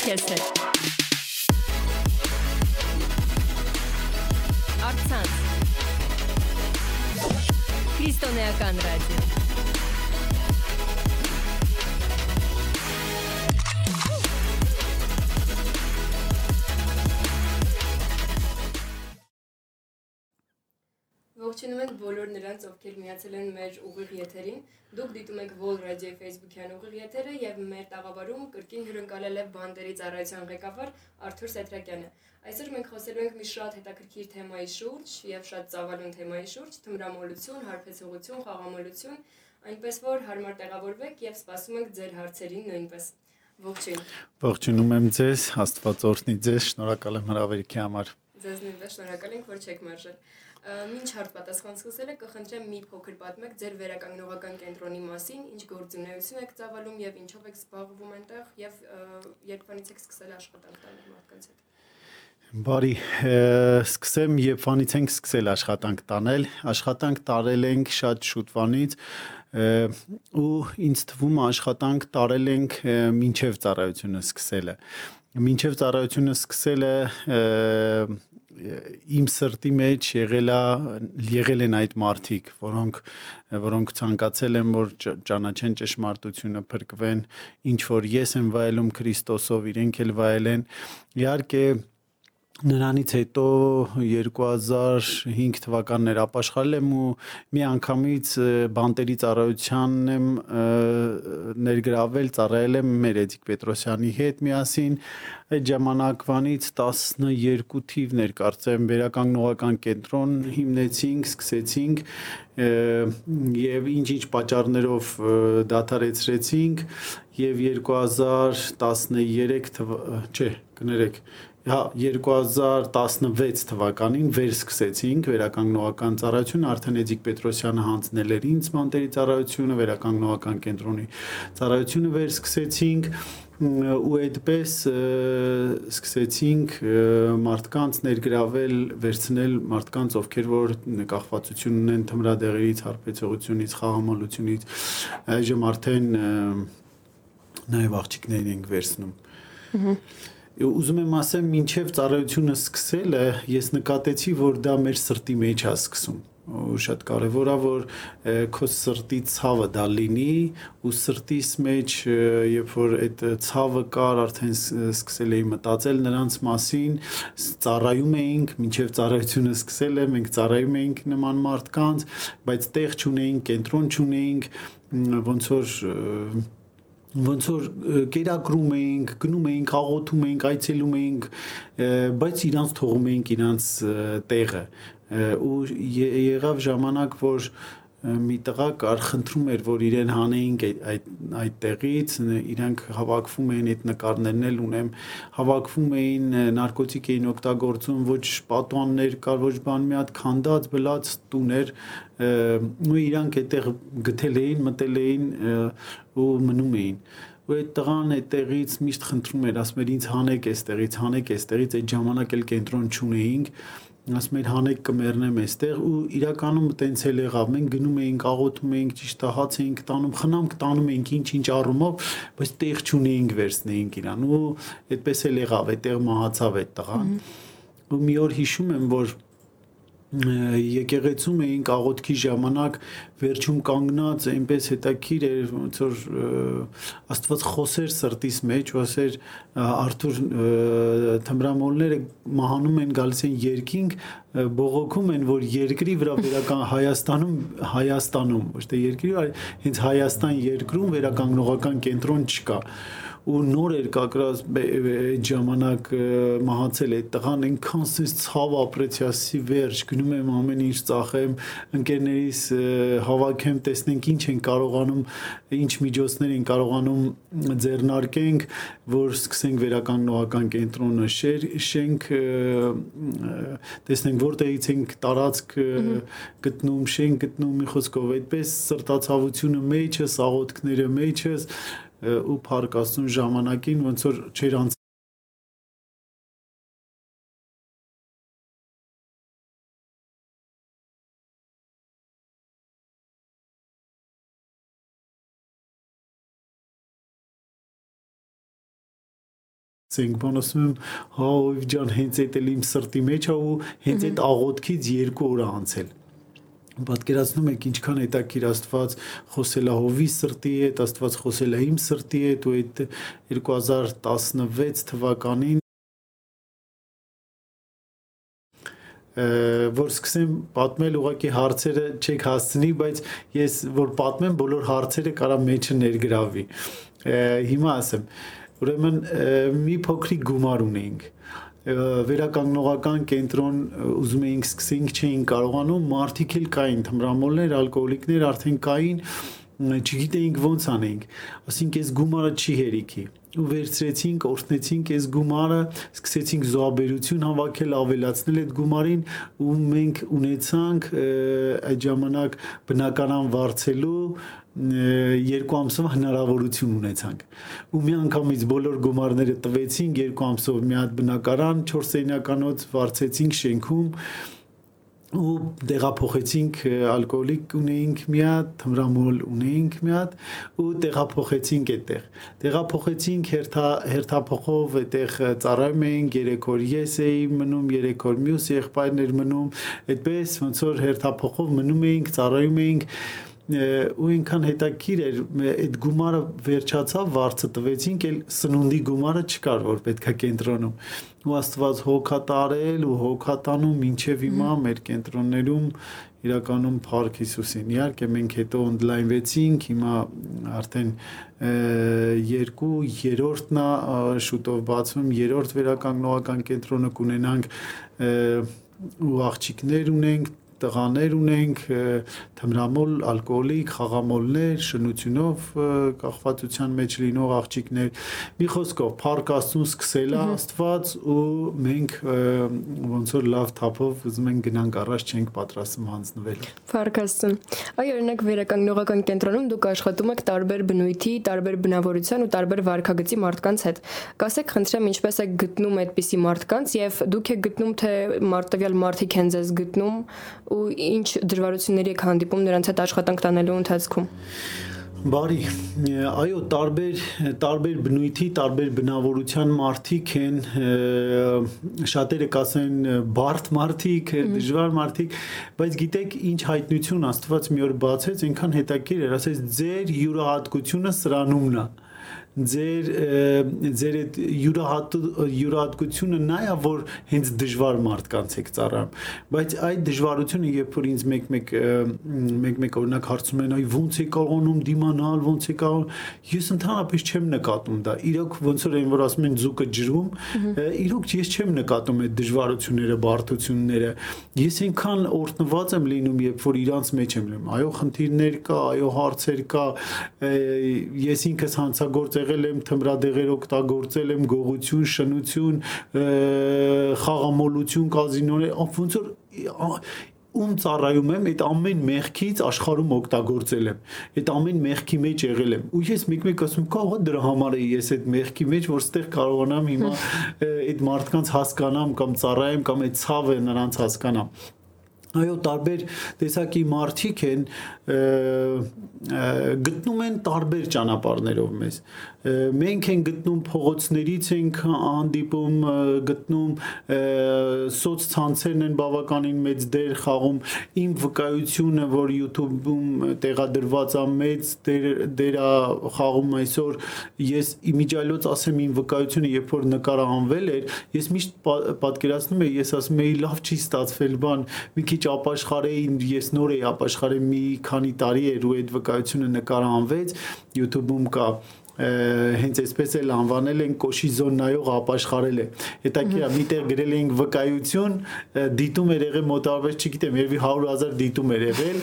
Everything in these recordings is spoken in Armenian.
քեզ հետ։ Արցանց։ Քրիստոնեական ռադիո։ Ողջունում ենք բոլոր նրանց, ովքեր միացել են մեր ուղիղ եթերին։ Դուք դիտում եք Vol Radio Facebook-յան ուղիղ եթերը եւ մեր տաղավարում կրկին հյուրընկալել է բանդերի ծառայության ղեկավար Արթուր Սեթրակյանը։ Այսօր մենք խոսելու ենք մի շատ հետաքրքիր թեմայի շուրջ եւ շատ ծավալուն թեմայի շուրջ՝ թմրամոլություն, հարբեցողություն, խաղամոլություն, այնպես որ հարմար տեղավորվեք եւ սպասում ենք ձեր հարցերին նույնպես։ Ողջույն։ Ողջունում եմ ձեզ, Աստված օրհնի ձեզ, շնորհակալ եմ հրավերքի համար։ Ձեզ նույնպես շնորհակալ ենք, որ չեք մերժել։ Մինչ հարց պատասխան սկսել եք, կխնդրեմ մի փոքր պատմեք ձեր վերականգնողական կենտրոնի մասին, ինչ գործունեություն եք ծավալում եւ ինչով եք զբաղվում այնտեղ եւ երբանից եք սկսել աշխատանք տալ մարդկանց հետ։ Բարի, սկսեմ, երբանից ենք սկսել աշխատանք տանել։ Աշխատանք տարել ենք շատ շուտվանից ու ինձ թվում է աշխատանք տարել ենք մինչև ծառայությունը սկսելը։ Մինչև ծառայությունը սկսելը իմ սրտի մեջ եղել է եղել են այդ մարդիկ, որոնք որոնք ցանկացել են որ ճանաչեն ճշմարտությունը, փրկվեն, ինչ որ ես եմ վայելում Քրիստոսով, իրենք էլ վայելեն։ Իհարկե Նրանից հետո 2005 թվականներ ապաշխարել եմ ու մի անգամից բանտերի ծառայությանն եմ ներգրավել, ծառայել եմ Մերեդիկ Պետրոսյանի հետ միասին այդ ժամանակվանից 12 թիվներ կարծեմ վերականգնողական կենտրոն հիմնեցինք, սկսեցինք եւ ինչ-ինչ պատճառներով դադարեցրեցինք եւ 2013 թվ չէ, կներեք հա 2016 թվականին վերսկսեցինք վերականգնողական ծառայությունը արդեն Էդիկ Պետրոսյանը հանձնել էր ինձ մանտերի ծառայությունը վերականգնողական կենտրոնի ծառայությունը վերսկսեցինք ու այդպես սկսեցինք մարդկանց ներգրավել, վերցնել մարդկանց, ովքեր որ կախվածություն ունեն թմրադեղերից, հարբեցողությունից, խաղամոլությունից, այժմ արդեն նաև աղջիկներին ենք վերցնում։ Ահա ուզում եմ ասեմ, մինչև ծառայությունը սկսելը ես նկատեցի, որ դա մեր սրտի մեջ է սկսում ու շատ կարևոր է որ քո սրտի ցավը դա լինի ու սրտիս մեջ երբ որ այդ ցավը կար արդեն սկսել էի մտածել նրանց մասին ծառայում էինք մինչև ծառայությունը սկսել է մենք ծառայում էինք նման մարդկանց բայց տեղ չունեինք կենտրոն չունեինք ոնց որ ոնց որ կերակրում էինք, գնում էինք, աղոթում էինք, այցելում էինք, բայց իրանց թողում էինք իրանց տեղը ու եղավ ժամանակ, որ մի տղա կար խնդրում էր որ իրեն հանեինք այդ այդ տեղից իրանք հավաքվում էին այդ նկարներն էլ ունեմ հավաքվում էին նարկոտիկ էին օգտագործում ոչ պատուաններ կար ոչ բան մի հատ քանդած բլած տուներ ու իրանք այդտեղ գտել էին մտել էին ու մնում էին ու այդ տղան այդտեղից միշտ խնդրում էր ասում էր ինձ հանեք այստեղից հանեք այստեղից այդ ժամանակ էլ կենտրոն չունեինք ասում էր հանեք կմեռնեմ այստեղ ու իրականում տենց էլ եղավ մենք գնում էինք աղոթում էինք ճիշտ հաց էինք տանում խնամք տանում էինք ինչ-ինչ առումով բայց տեղ չունեինք վերցնեինք իրան ու այդպես էլ եղավ այդտեղ մահացավ այդ տղան ու մի օր հիշում եմ որ եկեղեցում էինք աղոթքի ժամանակ վերջում կանգնած այնպես հետաքրիր էր ոնց որ Աստված խոսեր սրտիս մեջ ու ասեր Արթուր թմրամոլները մահանում են գալիս են երկինք բողոքում են որ երկրի վրա վերական Հայաստանում Հայաստանում ոչ թե երկրի հենց Հայաստան երկրում վերականգնողական կենտրոն չկա ու նոր էր կակրած այդ ժամանակ մահացել այդ տղան այնքան sense ցավ ապրեցի ասի վերջ գնում եմ ամեն ինչ ծախեմ ընկերներիս հավաքեմ տեսնենք ինչ են կարողանում ինչ միջոցներ են կարողանում ձեռնարկենք որ սկսենք վերականգնողական կենտրոնը շեր շենք տեսնենք որտեղից ենք տարածք գտնում շենք գտնում մի խոսքով այդպես սրտացավությունը մեջը սաղոթքները մեջս ու Աստծուն ժամանակին ոնց որ չեր ցենք բան ասում եմ հա ով ջան հենց այդ էլ իմ սրտի մեջ ա ու հենց այդ աղոթքից երկու օր անցել պատկերացնում եք ինչքան հետաքրիր Աստված խոսել է հովի սրտի հետ, Աստված խոսել է իմ սրտի հետ ու այդ 2016 թվականին որ սկսեմ պատմել ուղակի հարցերը չեք հասցնի, բայց ես որ պատմեմ բոլոր հարցերը կարա մեջը ներգրավի։ Հիմա ասեմ, ուրեմն մի փոքրիկ գումար ունեինք վերականգնողական կենտրոն ուզում էինք սկսենք չէին կարողանում մարդիկ էլ կային թմրամոլներ, ալկոհոլիկներ արդեն կային չգիտեինք ոնց անենք ասինք այս գումարը չի հերիքի ու վերցրեցինք, օրհնեցինք այս գումարը, սկսեցինք զոհաբերություն հավաքել, ավելացնել այդ գումարին ու մենք ունեցանք այդ ժամանակ բնականան վարձելու երկու ամսով հնարավորություն ունեցանք ու մի անգամից բոլոր գումարները տվեցինք երկու ամսով մի հատ բնակարան 4 սենյականոց վարձեցինք շենքում ու տեղափոխեցինք ալկոհոլիկ ունեինք մի հատ, թմրամոլ ունեինք մի հատ ու տեղափոխեցինք այդտեղ։ Տեղափոխեցինք հերթա հերթափոխով այդտեղ ծառայում էինք 3 օր ես էի մնում, 3 օր մյուս եղբայրներ մնում, այդպես ոնց որ հերթափոխով մնում էինք, ծառայում էինք ու ինքան հետաքրիր էր այդ գումարը վերջացավ վարձը տվեցինք էլ սնունդի գումարը չկար որ պետքա կենտրոնում ու աստված հոգա տարել ու հոգա տանում ինչև հիմա մեր կենտրոններում իրականում Փարք Հիսուսին։ Իհարկե մենք հետո օնլայնվեցինք, հիմա արդեն երկու երրորդն է շուտով բացվում, երրորդ վերականգնողական կենտրոնը կունենանք ու աղջիկներ ունենք տղաներ ունենք, թմրամոլ, ալկոհոլիկ, խաղամոլներ, շնությունով կախվածության մեջ լինող աղջիկներ։ Մի խոսքով, Փարք Աստծուն սկսել է Աստված ու մենք ոնց որ լավ թափով ուզում ենք գնանք առաջ, չենք պատրաստում հանձնվել։ Փարք Աստծուն։ Այ օրինակ վերականգնողական կենտրոնում դուք աշխատում եք տարբեր բնույթի, տարբեր բնավորության ու տարբեր վարքագծի մարդկանց հետ։ Կասեք, խնդրեմ, ինչպես եք գտնում այդպիսի մարդկանց եւ դուք եք գտնում թե մարտավյալ մարդիկ են ձեզ գտնում ու ինչ դժվարությունների եք հանդիպում նրանց հետ աշխատանք տանելու ընթացքում։ Բարի, այո, տարբեր տարբեր բնույթի, տարբեր բնավորության մարդիկ են, շատերը կասեն բարդ մարդիկ, դժվար մարդիկ, բայց գիտեք, ինչ հայտնություն Աստված մի օր բացեց, այնքան հետաքրիր էր, ասես ձեր յուրահատկությունը սրանումն է ձեր ձեր այդ յուրահատ յուրահատկությունը նա է որ հենց դժվար մարդկանց եք ծառայում բայց այդ դժվարությունը երբ որ ինձ մեկ-մեկ մեկ-մեկ օրինակ հարցում են այ ո՞նց է կարողանում դիմանալ ո՞նց է կարող ես ընդհանրապես չեմ նկատում դա իրոք ոնց որ այն որ ասում են ձուկը ջրում իրոք ես չեմ նկատում այդ դժվարությունները բարդությունները ես այնքան օրտնված եմ լինում երբ որ իրանց մեջ եմ լինում այո խնդիրներ կա այո հարցեր կա ես ինքս հանցագործ եղել եմ թմրադեղեր օգտագործել եմ գողություն, շնություն, խաղամոլություն, կազինոներ, ոնց որ ում ծառայում եմ, այդ ամեն մեղքից աշխարհում օգտագործել եմ։ Այդ ամեն մեղքի մեջ եղել եմ։ Ու ես մեկ-մեկ ասում կարող դրա համար է ես այդ մեղքի մեջ, որ ստեղ կարողանամ հիմա այդ մարդկանց հասկանամ կամ ծառայեմ կամ այդ ցավը նրանց հասկանամ այո տարբեր տեսակի մարդիկ են գտնում են տարբեր ճանապարհներով մեզ մենք են գտնում փողոցներից ենք հանդիպում գտնում սոցցանցերն են բավականին մեծ դեր խաղում իմ վկայությունը որ YouTube-ում տեղադրված է մեծ դեր դերա խաղում այսօր ես իմիջիալոց ասեմ իմ վկայությունը երբ որ նկարահանվել էր ես միշտ պատկերացնում եմ ես ասում եի լավ չի ստացվել բան մի քիչ ապաշխարեի ես նոր էի ապաշխարել մի քանի տարի էր ու այդ վկայությունը նկարահանվեց YouTube-ում կա հենց այսպես էլ անվանել են կոշի զոննայող ապաշխարել է։ Հետաքրքիր միտեղ գրել էինք վկայություն, դիտում էր եղել մոտավորապես, չգիտեմ, երևի 100.000 դիտում էր եղել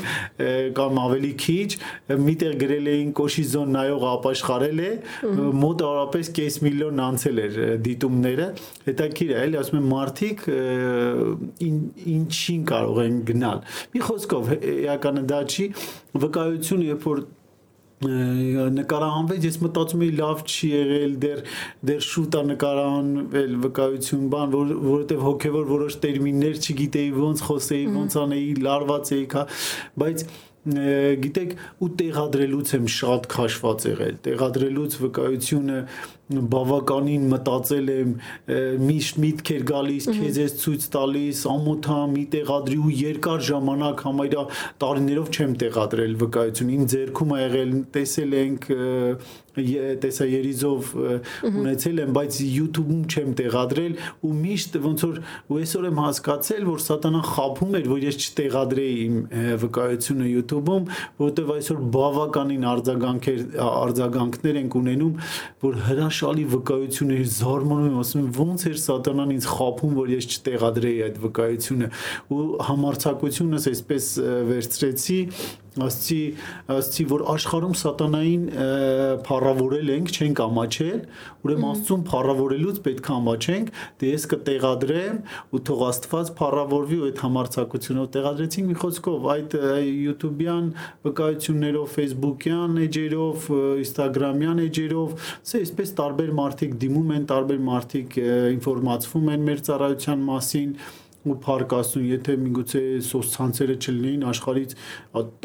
կամ ավելի քիչ, միտեղ գրել էին կոշի զոննայող ապաշխարել է, մոտավորապես կես միլիոն անցել էր դիտումները։ Հետաքրքիր է, էլի ասում եմ մարդիկ ինչին կարող են գնալ։ Մի խոսքով, էականը դա չի վկայությունը, երբ որ նկարահանվեց ես մտածում էի լավ չի եղել դեռ դեռ շուտ է նկարահանվել վկայություն բան որ որովհետև հոգևոր որոշ տերմիններ չգիտեի ոնց խոսեի ոնց անեի լարված էի քա բայց գիտեք ու տեղադրելուց եմ շատ քաշված եղել տեղադրելուց վկայությունը բավականին մտածել եմ միշտ միտքեր գալիս քեզ ես ցույց տալիս ամոթա մի տեղադրի ու երկար ժամանակ համարյա տարիներով չեմ տեղադրել վկայություն իմ ձերքում ա եղել տեսել ենք տեսաերիզով ունեցել եմ, բայց YouTube-ում չեմ տեղադրել ու միշտ ոնց որ ու այսօր եմ հասկացել, որ սատանան խափում էր, որ ես չտեղադրեի իմ վկայությունը YouTube-ում, որովհետև այսօր բավականին արձագանքեր արձագանքներ ենք ունենում, որ հրաշալի վկայություններ զարմանում եմ, ասում եմ ոնց էր սատանան ինձ խափում, որ ես չտեղադրեի այդ վկայությունը ու համարցակությունս այսպես վերցրեցի ասցի ասցի որ աշխարհում սատանային փառավորել ենք, չենք ամաչել, ուրեմն Աստծուն փառավորելուց պետք է ամաչենք, դե ես կտեղադրեմ ու թող Աստված փառավորվի ու այդ համարցակությունով տեղադրեցինք մի խոսքով այդ YouTube-յան վկայություններով, Facebook-յան էջերով, Instagram-յան էջերով, սա այսպես տարբեր մարդիկ դիմում են, տարբեր մարդիկ ինֆորմացվում են մեր ծառայության մասին ու փառք Աստծուն, եթե միգուցե սոցցանցերը չլինեին աշխարից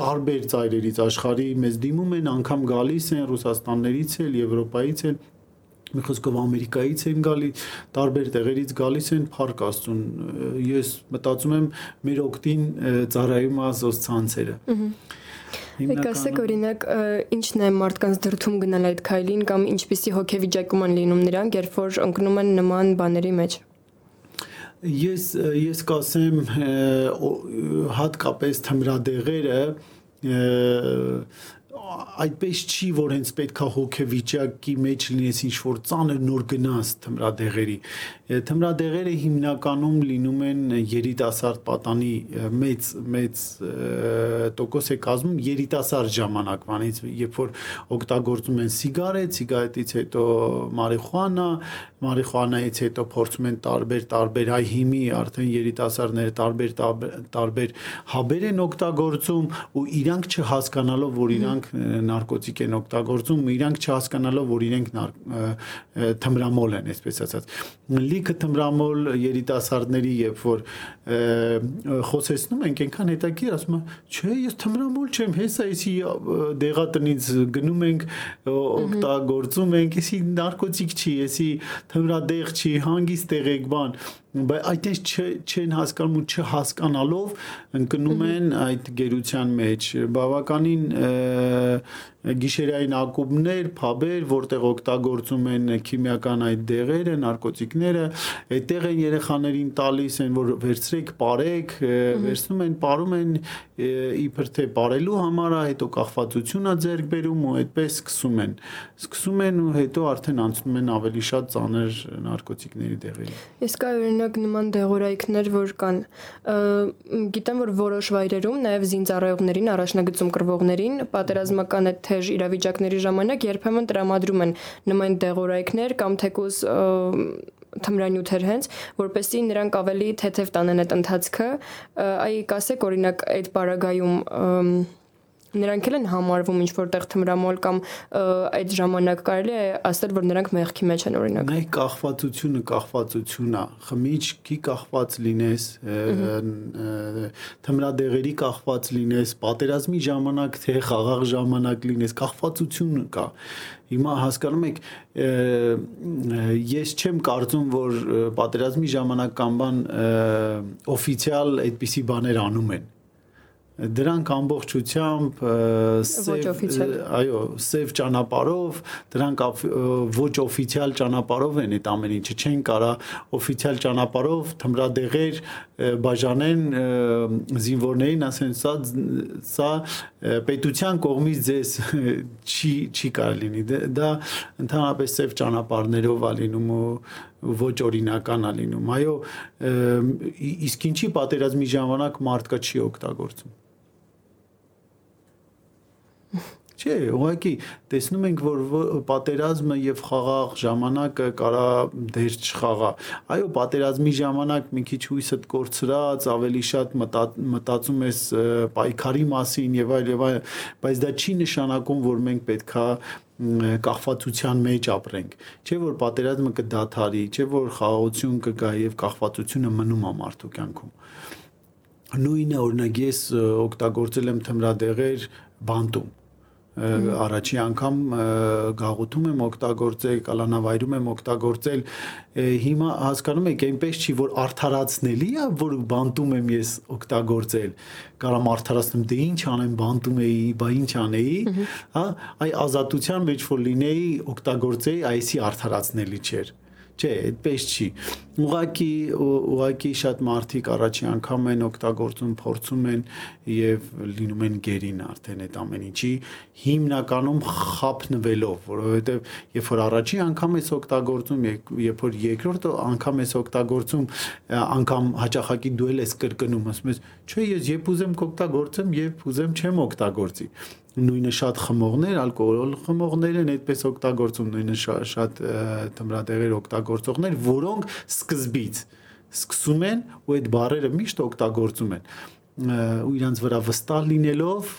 տարբեր ծայրերից աշխարհի մեզ դիմում են, անգամ գալիս են Ռուսաստաններից էլ, Եվրոպայից էլ մի խոսքով Ամերիկայից են գալի, տարբեր տեղերից գալիս են փառք Աստծուն։ Ես մտածում եմ մեր օկտին ծառայում է սոցցանցերը։ Եք ասեք օրինակ ինչն է մարդկանց դրթում գնալ այդ քայլին կամ ինչպիսի հոգեվիճակում են լինում նրանք, երբ որ ընկնում են նման բաների մեջ ես ես կասեմ հատկապես թմրադեղերը այդպես չի որ հենց պետքա հոգեվիճակի մեջ լինես ինչ որ ծանր նոր գնաս թմրադեղերի թմրադեղերը հիմնականում լինում են երիտասարդ պատանի մեծ մեծ տոկոս է կազմում երիտասարդ ժամանակվանից երբ որ օգտագործում են սիգարետ սիգարետից հետո մարիխուանա մարիխուանայից հետո փորձում են տարբեր տարբեր այ հիմի արդեն երիտասարդները տարբեր տարբեր հաբեր են օգտագործում ու իրանք չհասկանալով որ իրանք նարկոտիկ են օգտագործում իրանք չհասկանալով որ իրենք թմրամոլ են այսպես ասած լիքը թմրամոլ երիտասարդների երբ որ խոսեցնում ենք այնքան հետաքրիր ասում է չէ ես թմրամոլ չեմ հեսա էսի դեղատնից գնում ենք օգտագործում ենք էսի նարկոտիկ չի էսի թմրադեղ չի հանգիստ տեղեք բան բայց այդպես չեն հասկանում ու չհասկանալով ընկնում են այդ գերության մեջ բավականին գիշերային ակումբներ, փաբեր, որտեղ օգտագործում են քիմիական այդ դեղերը, նարկոտիկները, այդտեղ են երեխաներին տալիս են, որ վերցրեք, ապարեք, վերցնում են, ապարում են իբր թե ապարելու համար, հետո կախվածությունա ձեռք բերում ու այդպես սկսում են։ Սկսում են ու հետո արդեն անցնում են ավելի շատ ծանր նարկոտիկների դեղերի։ Իսկ օրինակ նման դեղորայքներ, որ կան, գիտեմ, որ որոշ վայրերում նաև զինծառայողներին, առաջնագծում կրվողներին պատերազմական այդ թեժ իրավիճակների ժամանակ երբեմն տրամադրում են նման դեղորայքներ կամ թեկուզ թմրանյութեր հենց, որպեսզի նրանք ավելի թեթև տանեն այդ ընթացքը, այ կասեք օրինակ այդ պարագայում նրանք էլ են համարվում ինչ որտեղ թմրամոլ կամ այդ ժամանակ կարելի է ասել որ նրանք մեղքի մեջ են օրինակ։ Նայ կախվածությունը կախվածություն է։ Խմիչքի կախված լինես, թմրադեղերի կախված լինես, պատերազմի ժամանակ թե խաղաղ ժամանակ լինես, կախվածություն կա։ Հիմա հասկանում եք ես չեմ կարծում որ պատերազմի ժամանակ կամ բան օֆիցիալ այդպիսի բաներ անում են դրանք ամբողջությամբ այո, սև ճանապարով, դրանք ոչ օֆիցիալ ճանապարով են այդ ամեն ինչը, չեն կարա օֆիցիալ ճանապարով թմրադեղեր բաժանեն զինվորներին, ասեն սա սա պետության կողմից ձեզ չի չի կարելի լինի։ Դա ընդհանրապես սև ճանապարհներով ա լինում ու ոչ օրինական ա լինում։ Այո, իսկ ինչի պատերազմի ժամանակ մարդկա չի օգտագործում Չէ, ուղղակի տեսնում ենք, որ պատերազմը եւ խաղաղ ժամանակը կարա դեր չխաղա։ Այո, պատերազմի ժամանակ մի քիչ հույսդ կորցրած, ավելի շատ մտածում ես պայքարի մասին եւ այլ եւ այլ, բայց դա չի նշանակում, որ մենք պետքա կախվածության մեջ ապրենք։ Չէ որ պատերազմը կդադարի, չէ որ խաղաղություն կգա եւ կախվածությունը մնում է մարդու կյանքում։ Նույնը օրինակ ես օգտագործել եմ թմրադեղեր բանտում առաջի անգամ գաղութում եմ օգտագործել, կալանավայրում եմ օգտագործել հիմա հասկանում եք այնպես չի որ արդարացնելի է որ բանտում եմ ես օգտագործել կարամ արդարացնեմ դե ինչ անեմ բանտում էի բա ինչ անեի հա այ ազատության մեջ որ լինեի օգտագործեի այսի արդարացնելի չէր Չէ, այդպես չի։ Ուղղակի ուղղակի շատ մարդիկ առաջի անգամ են օգտագործում, փորձում են եւ լինում են գերին արդեն այդ ամեն ինչի հիմնականում խափնվելով, որովհետեւ երբ որ առաջի անգամ ես օգտագործում, երբ որ երկրորդ անգամ ես օգտագործում, անգամ հաճախակի դու ես կրկնում, ասում ես, չէ, ես երբ ուզեմ կօգտագործեմ, երբ ուզեմ չեմ օգտագործի նույնը շատ խմողներ, ալկոհոլ խմողներ են այդպես օգտագործում, նույնը շատ, շատ թմրադեղեր օգտագործողներ, որոնք սկզբից սկսում են ու այդ բարերը միշտ օգտագործում են ու իրանց վրա վստահ լինելով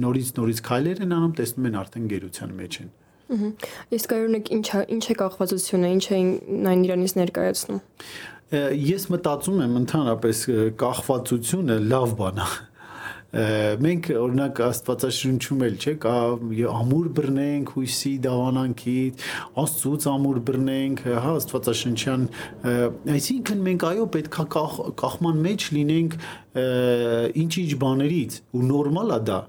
նորից նորից քայլեր են անում, տեսնում են արդեն գերության մեջ են։ Իսկ այօրնեք ինչ ինչ է կախվածությունը, ինչ է այն իրանից ներկայացնում։ Ես մտածում եմ ընդհանրապես կախվածությունը լավ բան է մենք օրինակ աստվածաշնչում էլ չէ կա ամուր բռնենք հույսի դավանանքից աստծուց ամուր բռնենք հա աստվածաշնչյան այսինքն մենք այո պետքա կախ, կախման մեջ լինենք ինչ-ինչ բաներից ու նորմալ է դա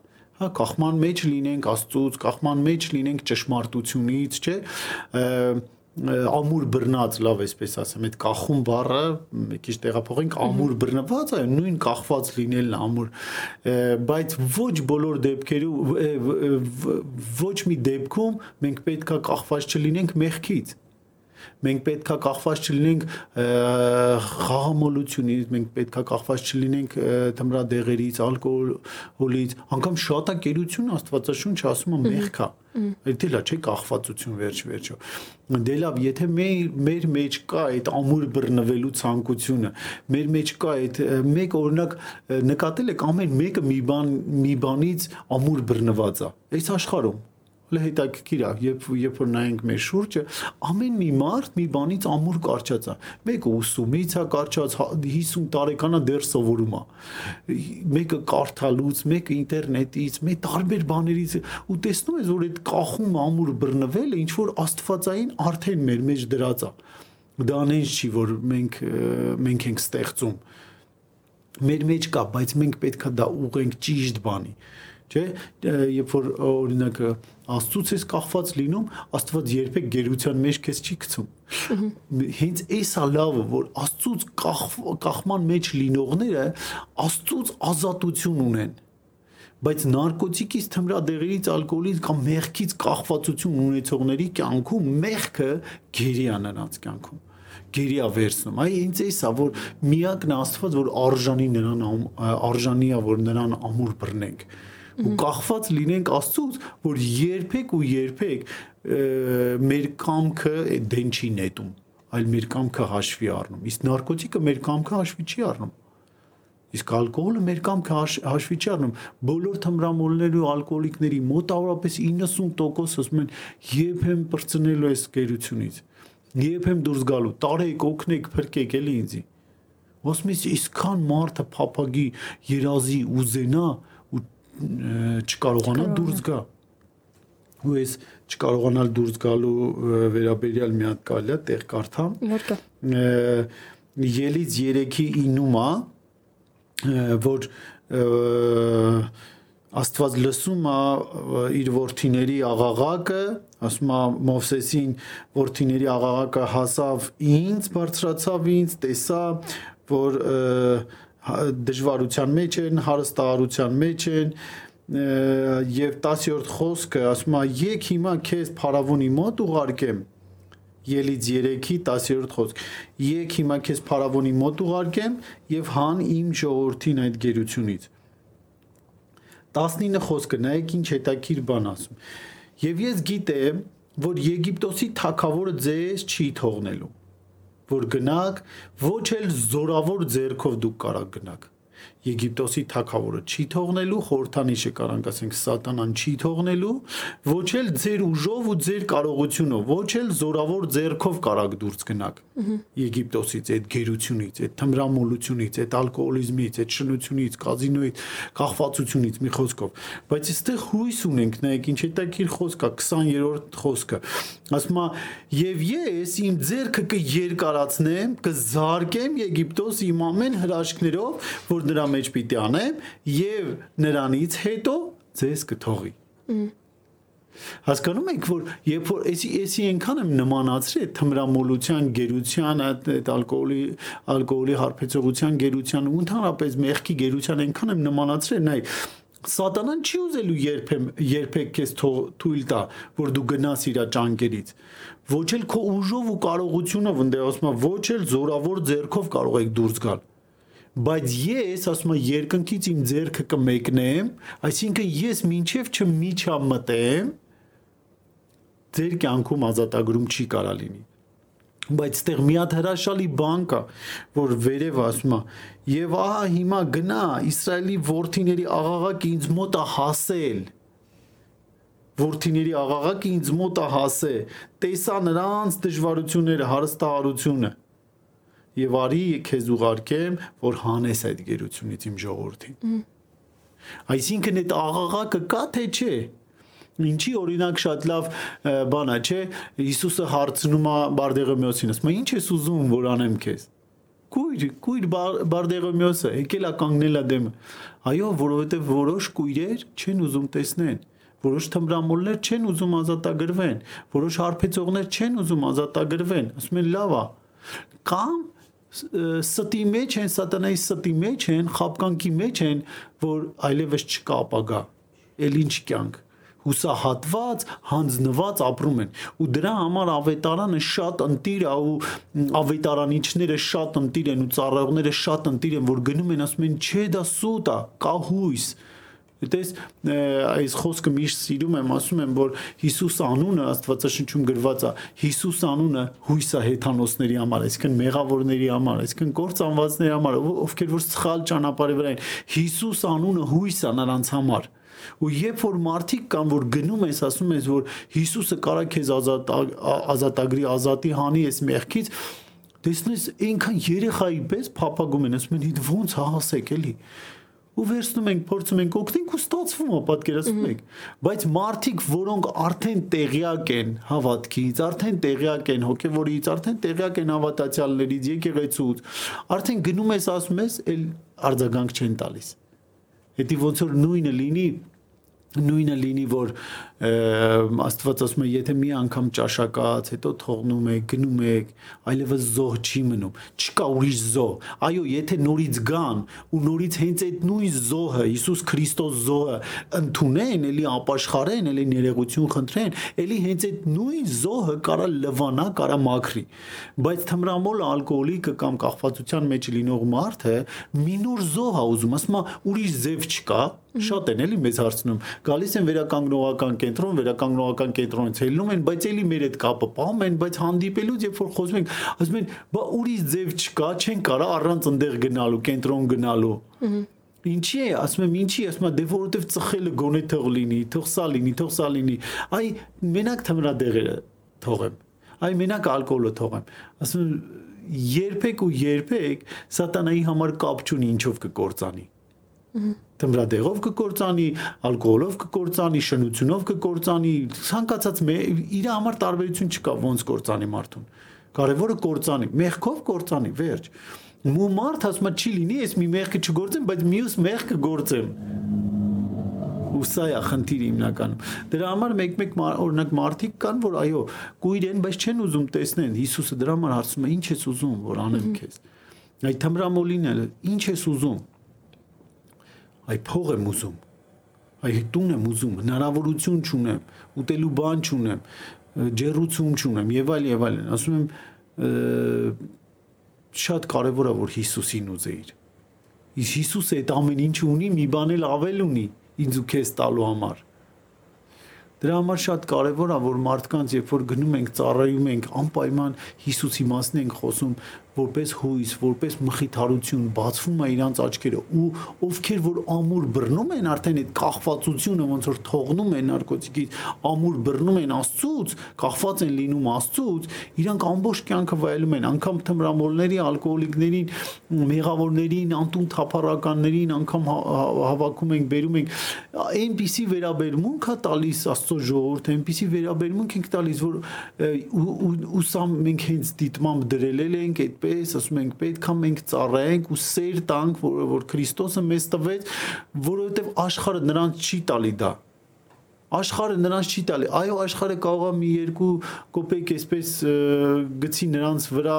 հա կախման մեջ լինենք աստծուց կախման մեջ լինենք ճշմարտությունից չէ ամուր բռնած, լավ էսպես ասեմ, այդ կախում բառը մի քիչ տեղափոխենք ամուր բռնված, այո, նույն կախված լինելն ամուր, բայց ոչ բոլոր դեպքերում ոչ մի դեպքում մենք պետքա կախված չլինենք մեղքից մենք պետքա կախված չլինենք խաղամոլությունից, մենք պետքա կախված չլինենք թմրադեղերից, ալկոհոլից, անգամ շատակերություն Աստվածաշունչը ասում է մեղքա։ Դա լա չէ կախվածություն վերջ վերջո։ Դե լավ, եթե մեր մեր մեջ կա այդ ամուր բռնվելու ցանկությունը, մեր մեջ կա այդ մեկ օրինակ նկատել եք ամեն մեկը մի բան մի բանից ամուր բռնված է։ Այս աշխարհում հետաքրքիր է, երբ երբ որ նայենք մեր շուրջը, ամեն մի մարդ մի բանից ամուր կարճած է։ Մեկը ուսումից է կարճած, 50 հա, տարեկանա դեռ սովորում է։ Մեկը կարդալուց, մեկը ինտերնետից, մեկ տարբեր բաներից ու տեսնում ես, որ այդ կախում ամուր բռնվելը ինչ որ աստվածային արդեն մեր մեջ դրած է։ Դա անենց չի, որ մենք մենք ենք ստեղծում մեր մեջ կա, բայց մենք պետքա դա ուղենք ճիշտ բանի չէ երբ որ օրինակ աստծուց ես կախված լինում աստված երբեք գերության մեջ քեզ չի գցում հենց էսա լավը որ աստծուց կախման մեջ լինողները աստծուց ազատություն ունեն բայց նարկոտիկից, թմրադեղերից, ալկոհոլից կամ մեղքից կախվածություն ունեցողների կյանքում մեղքը գերի է նրանց կյանքում գերիա վերցնում։ Այ ինձ էսա որ միակն Աստված որ արժանի նրան արժանի է որ նրան ամուր բռնենք ու կախված լինենք Աստծուց, որ երբեք ու երբեք մեր կամքը դեն չի նետում, այլ մեր կամքը հաշվի առնում։ Իսկ նարկոտիկը մեր կամքը հաշվի չի առնում։ Իսկ ալկոհոլը մեր կամքը հաշվի չի առնում։ Բոլոր թմրամոլների ու ալկոհոլիկների մոտավորապես 90% ասում են երբեմ բրծնելու այս գերությունից։ Երբեմ դուրս գալու, տարեք, օգնեք, փրկեք էլի ինձի։ Ոսմից իսքան մարդը փափագի երազի ուզենա, չկարողանա դուրս գա ու ես չկարողանալ դուրս գալու վերաբերյալ մի հատ կարելի է տեղ կարդամ մորտա ելից 3-ի 9-ում է որ Աստված լսում է իր ворթիների աղաղակը, ասում է Մովսեսին, ворթիների աղաղակը հասավ ինձ, բարձրացավ ինձ, տեսա, որ և, դժվարության մեջ են, հարստահարության մեջ են եւ 10-րդ խոսքը ասում է եկ հիմա քեզ փարավոնի մոտ ուղարկեմ Ելից 3-ի 10-րդ խոսք. Եկ հիմա քեզ փարավոնի մոտ ուղարկեմ եւ հան իմ ժողովրդին այդ գերությունից 19 խոսքը նայեք ինչ հետաքրիր բան ասում եւ ես գիտեմ որ Եգիպտոսի թակավորը ձեզ չի թողնելու որ գնաք, ոչ էլ զորավոր ձեռքով դուք կարա գնաք։ Եգիպտոսի թակավորը չի թողնելու, խորթանիշը կարանք ասենք սատանան չի թողնելու, ոչ էլ ձեր ուժով ու ձեր կարողությունով, ոչ էլ զորավոր ձեռքով կարակ դուրս գնաք։ Եգիպտոսից, այդ գերությունից, այդ թմրամոլությունից, այդ ալկոհոլիզմից, այդ շնությունից, կազինոյից, կախվածությունից մի խոսքով։ Բայց այստեղ հույս ունենք, նայեք ինչ հետաքրիր խոսք է 20-րդ խոսքը։ Ասում է, եւ ես իմ ձեռքը կերկարացնեմ, կզարկեմ Եգիպտոս իմ ամեն հրաշքներով, որ նրա մեջ պիտի անեմ եւ նրանից հետո ձեզ կթողի։ Հասկանում եք, որ երբ որ էսի էսի այնքան եմ նմանացրել թմրամոլության, գերության, այդ ալկոհոլի ալկոհոլի հարբեցողության, գերության ու ընդհանրապես մեղքի գերության այնքան եմ նմանացրել, նայ Սատանան չի ուզելու երբեմ երբեք քեզ թույլ տա, որ դու գնաս իր ճանկերից։ Ոչ էլ քո ուժով ու կարողությունով, ընդ ասում եմ, ոչ էլ զորավոր ձեռքով կարող եք դուրս գալ բայց ես ասում եմ երկնքից իմ ձեռքը կմեկնեմ, այսինքն ես մինչև չմիջամտեմ ձեր կյանքում ազատագրում չի կարա լինի։ Բայց այդտեղ մի հատ հրաշալի բան կա, որ վերև ասում է, եւ ահա հիմա գնա Իսրայելի ворթիների աղաղակը ինձ մոտ է հասել որդիների աղաղակը ինձ մոտ է հասե տեսա նրանց դժվարությունները հարստահարությունը եւ արի քեզ ուղարկեմ, որ հանես այդ գերությունից իմ ժողովրդին։ Այսինքն այդ աղաղակը կա թե չէ։ Ինչի օրինակ շատ լավ բան է, չէ։ Հիսուսը հարցնում է Բարդեղոմեոսին, ասում է՝ «Ինչ ես ուզում, որ անեմ քեզ»։ Կույր, կույր Բարդեղոմեոսը, եկել է կանգնել է դեմը։ Այո, որովհետև որոշ կույրեր չեն ուզում տեսնեն որոշ թմրամոլներ չեն ուզում ազատագրվեն, որոշ հարբեցողներ չեն ուզում ազատագրվեն, ասում են լավ է։ Կամ ստի մեջ են, սատանայի ստի մեջ են, խապկանքի մեջ են, որ այլևս չկա ապագա։ Էլ ինչ կյանք հուսահատված, հանձնված ապրում են ու դրա համար ավետարանը շատ ընտիր է ու ավետարանիչները շատ ընտիր են ու ծառայողները շատ ընտիր են որ գնում են ասում են չէ դա սուտ է կա հույս Դες այս խոսքը միշտ սիրում եմ, ասում եմ, որ Հիսուս անունը Աստվածաշնչում գրված է, Հիսուս անունը հույս է հեթանոսների համար, այսինքն մեղավորների համար, այսինքն կործանվածների համար, ովքեր որ սխալ ճանապարհի վրա են։ Հիսուս անունը հույս է նրանց համար ու երբ որ մարդիկ կան որ գնում ես ասում ես որ Հիսուսը կարա քեզ ազատ ազատագրի ազատի հանի ես մեղքից տեսնես այնքան երեխայի պես փափագում են ասում են ոնց հասեք էլի ու վերցնում ենք, փորձում ենք օգնենք ու ստացվում է, պատկերացնում եք։ Բայց մարդիկ, որոնք արդեն տեղյակ են հավատքից, արդեն տեղյակ են հոգևորից, արդեն տեղյակ են հավատացյալներից, եկեղեցուց, արդեն գնում ես ասում ես, էլ արձագանք չեն տալիս։ Դա ոնց որ նույնը լինի նույնը լինի որ աստված ասում է եթե մի անգամ ճաշակած հետո թողնում եք գնում եք այլևս զոհ չի մնում չկա ուրիշ զոհ այո եթե նորից գան ու նորից հենց այդ նույն զոհը Հիսուս Քրիստոս զոհը ընդունեն էլի ապաշխարեն էլի ներեգություն խնդրեն էլի հենց այդ նույն զոհը կարա լվանա կարա մաքրի բայց թմրամոլ ալկոհոլիկը կամ կախվածության մեջ լինող մարդը մինոր զոհ է ուզում ասում է ուրիշ ձև չկա շատ են էլի մեզ հարցնում գալիս են վերականգնողական կենտրոն, վերականգնողական կենտրոնից ելնում են, բայց էլի մեր այդ կապը պահում են, բայց հանդիպելուց երբ որ խոսում ենք, ասում են, բա ուրիշ ձև չկա, չեն կարա առանց ընդեղ գնալու, կենտրոն գնալու։ Ինչի է, ասում եմ, ինչի, ասում եմ, դե որովհետև ծխելը գոնե թող լինի, թող սա լինի, թող սա լինի։ Այ մենակ թմրադեղերը թողեմ։ Այ մենակ ալկոհոլը թողեմ։ Ասում եմ, երբեք ու երբեք սատանայի համար կապ չունի ինչով կկործանի Թմրադեղով կկործանի, ալկոհոլով կկործանի, շնությունով կկործանի, ցանկացած իր համար տարբերություն չկա ոնց կործանի մարդուն։ Կարևորը կործանի, մեղքով կործանի, վերջ։ Մու մարդ ասում է չի լինի, ես մի մեղքը չգործեմ, բայց մյուս մեղքը գործեմ ու սա է խնդիրը հիմնականում։ Դրա համար մեկ-մեկ օրինակ մարդիկ կան, որ այո, կույր են, բայց չեն ուզում տեսնեն։ Հիսուսը դրա համար հարցում է, ի՞նչ ես ուզում, որ անեմ քեզ։ Այդ թմրամոլին էլ, ի՞նչ ես ուզում այ փող եմ ուզում այ տուն եմ ուզում հնարավորություն չունեմ ուտելու բան չունեմ ջերուցում չունեմ եւ այլ եւ այլն ասում եմ շատ կարեւոր է որ Հիսուսին ուզեիր իսկ Հիսուսը այդ ամեն ինչը ունի մի բան էլ ավել ունի ինձ ու քեզ տալու համար Դրա համար շատ կարևոր է որ մարդկանց երբ որ գնում ենք ծառայում ենք անպայման Հիսուսի մասն ենք խոսում որպես հույս, որպես մխիթարություն բացվում է իրանց աչքերը ու ովքեր որ ամուր բռնում են արդեն այդ կախվածությունը ոնց որ թողնում են նարկոտիկից, ամուր բռնում են Աստծուց, կախված են լինում Աստծուց, իրանք ամբողջ կյանքը վայելում են, անգամ թմրամոլների, ալկոհոլիկներին, մեղավորներին, անտուն թափառականներին, անգամ հա, հա, հավաքում ենք, բերում ենք այնպիսի վերաբերմունք է տալիս Աստծո ժողովուրդը, այնպիսի վերաբերմունք ենք տալիս, որ ու, սա մենք հենց դիտմամբ դրել ենք այդպես, ասում ենք պետքա մենք ծառայենք ու սեր տանք, որ որ Քրիստոսը մեզ տվեց, որովհետև աշխարհը նրանց չի տալի դա աշխարհը նրանց չի տալի այո աշխարհը կարող է մի երկու կոպեկ այսպես գցի նրանց վրա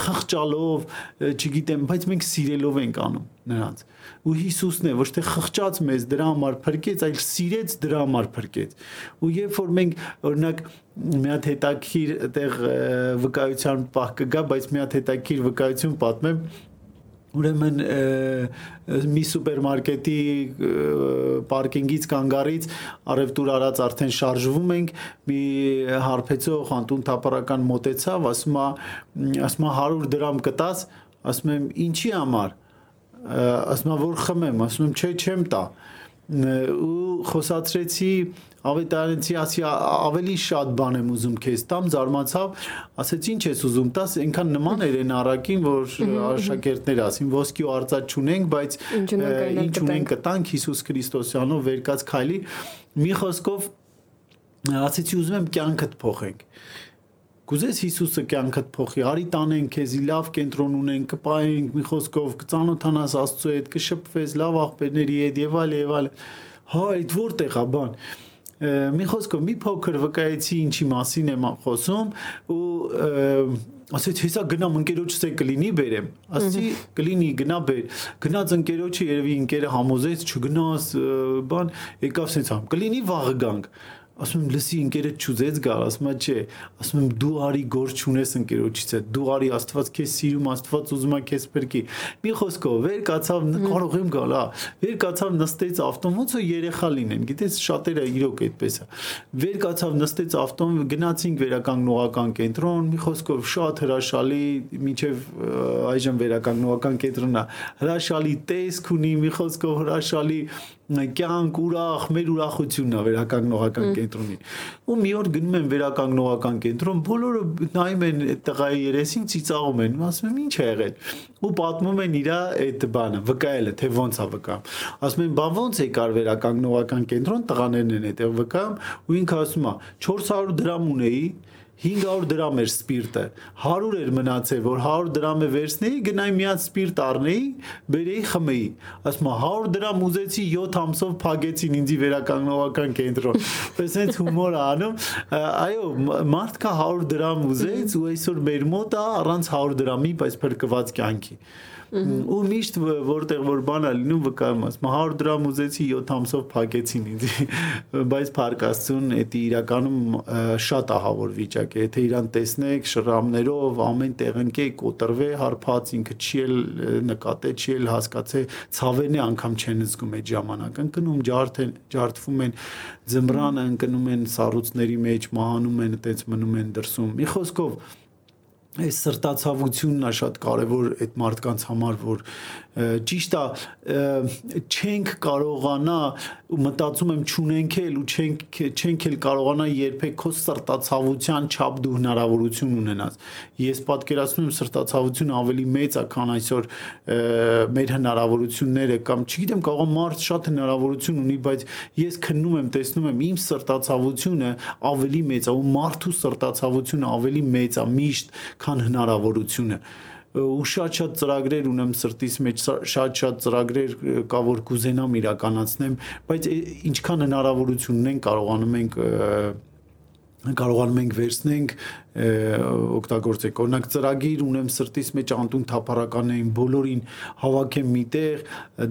խղճալով չգիտեմ բայց մենք սիրելով ենք անում նրանց ու Հիսուսն է ոչ թե խղճած մեզ դրա համար փրկեց այլ սիրեց դրա համար փրկեց ու երբ որ մենք օրինակ մի հատ հետաքրիր այդեղ վկայության պահ կգա բայց մի հատ հետաքրիր վկայություն պատմեմ ուրեմն մի սուպերմարկետի պարկինգից կանգառից արևտուր արած արդեն շարժվում ենք մի հարբեցող անտուն թափառական մոտեցավ ասում է ասում է 100 դրամ կտաս ասում եմ ինչի համար ասում է որ խմեմ ասում եմ չէ չեմ տա ու խոսացրեցի ավետարանցի ասի ավելի շատ բան եմ ուզում քեզ տամ զարմացավ ասեց ինչ ես ուզում տաս այնքան նման էր այն առակին որ աշակերտներ ասին ոսկի ու արծաթ չունենք բայց ինչ ունենք կտանք Հիսուս Քրիստոսյանով վերկած քայլի մի խոսքով ասեցի ուզում եմ կյանքդ փոխենք Կուզես Հիսուսը կյանքդ փոխի, արի տանենք քեզի լավ կենտրոն ունենք, կպայենք մի խոսքով, կծանոթանաս Աստծո հետ, կշփվես լավ աղբերների հետ եւ այլ եւ այլ։ Հա, այդ որտեղ է բան մի խոսքով մի փոքր վկայեցի ինչի մասին եմ խոսում ու ասեց հեսա գնամ ընկերոջս է կլինի բերեմ ասեցի կլինի գնա բեր գնաց ընկերոջը երևի ընկերը համոզեց չգնաս բան եկավ սենց համ կլինի վաղը գանք ասում եմ լսի ընկերը ճուզեց գալ ասում է չէ ասում եմ դու արի գործ չունես ընկերոջից է դու արի աստված քեզ սիրում աստված ուզում է քեզ փրկի մի խոսքով վեր կացավ կարող եմ գալ հա վեր կացավ նստեց ավտոմոբիլը երեխա լինեն գիտես շատերը իրոք այդպես է վեր կացավ նստեց ավտոմոբիլ գնացինք վերականգնողական կենտրոն մի խոսքով շատ հրաշալի միջև այժմ վերականգնողական կենտրոնն է հրաշալի տեսք ունի մի խոսքով հրաշալի կյանք ուրախ, մեր ուրախությունն է վերականգնողական կենտրոնի։ Ու մի օր գնում եմ վերականգնողական կենտրոն, բոլորը նայում են այդ տղայի երեսին, ծիծաղում են, ասում եմ ինչ է եղել։ Ու պատմում են իրա այդ բանը, վկայելը, թե ոնց է վկայում։ Ասում են, բա ոնց եկար վերականգնողական կենտրոն, տղաներն են այդտեղ վկայում, ու ինքը ասում է, 400 դրամ ունեի, 500 դրամ էր սպիրտը 100 էր մնացել որ 100 դրամը վերցնեի գնայի միած սպիրտ առնեի բերեի խմեի ասում 100 դրամ ուզեցի 7 ամսով փագեցին ինձի վերականգնողական կենտրոն պես հենց հումոր անում այո մարդ կա 100 դրամ ուզեց ու այսօր մեր մոտ է առանց 100 դրամի բայց փրկված կյանքի ու միշտ որտեղ որ բան է լինում վկայում ասում 100 դրամ ուզեցի 7 ամսով փակեցին ինձ բայց փարկաստուն դա իրականում շատ ահավոր վիճակ է եթե իրան տեսնեք շրամներով ամեն տեղ ընկե կոտրվե հարփած ինքը չի էլ նկատե չի էլ հասկացե ցավենի անգամ չեն զգում այդ ժամանակ ընկնում ջարդ են ջարդվում են ձմռանը ընկնում են սառույցների մեջ մահանում են այդպես մնում են դրսում մի խոսքով այս սրտացավությունն է շատ կարևոր այդ մարդկանց համար, որ ճիշտ է չենք կարողանա ու մտածում եմ չունենք էլ ու չենք չենք էլ կարողանա երբեք քո սրտացավության չափ դու հնարավորություն ունենաս ես պատկերացնում եմ սրտացավությունը ավելի մեծ է քան այսօր մեր հնարավորությունները կամ չգիտեմ կարող մարդ շատ հնարավորություն ունի բայց ես քննում եմ տեսնում եմ իմ սրտացավությունը ավելի մեծ է ու մարդու սրտացավությունը ավելի մեծ է միշտ քան հնարավորությունը ու շատ-շատ ծրագրեր ունեմ սրտիս մեջ, շատ-շատ ծրագրեր կա որ կուզենամ իրականացնեմ, բայց ինչքան հնարավորություն ունենք կարողանում ենք կարողանում ենք վերցնենք օգտագործենք օրինակ ծրագիր ունեմ սրտիս մեջ անտուն թափառականներին բոլորին հավաքեմ միտեղ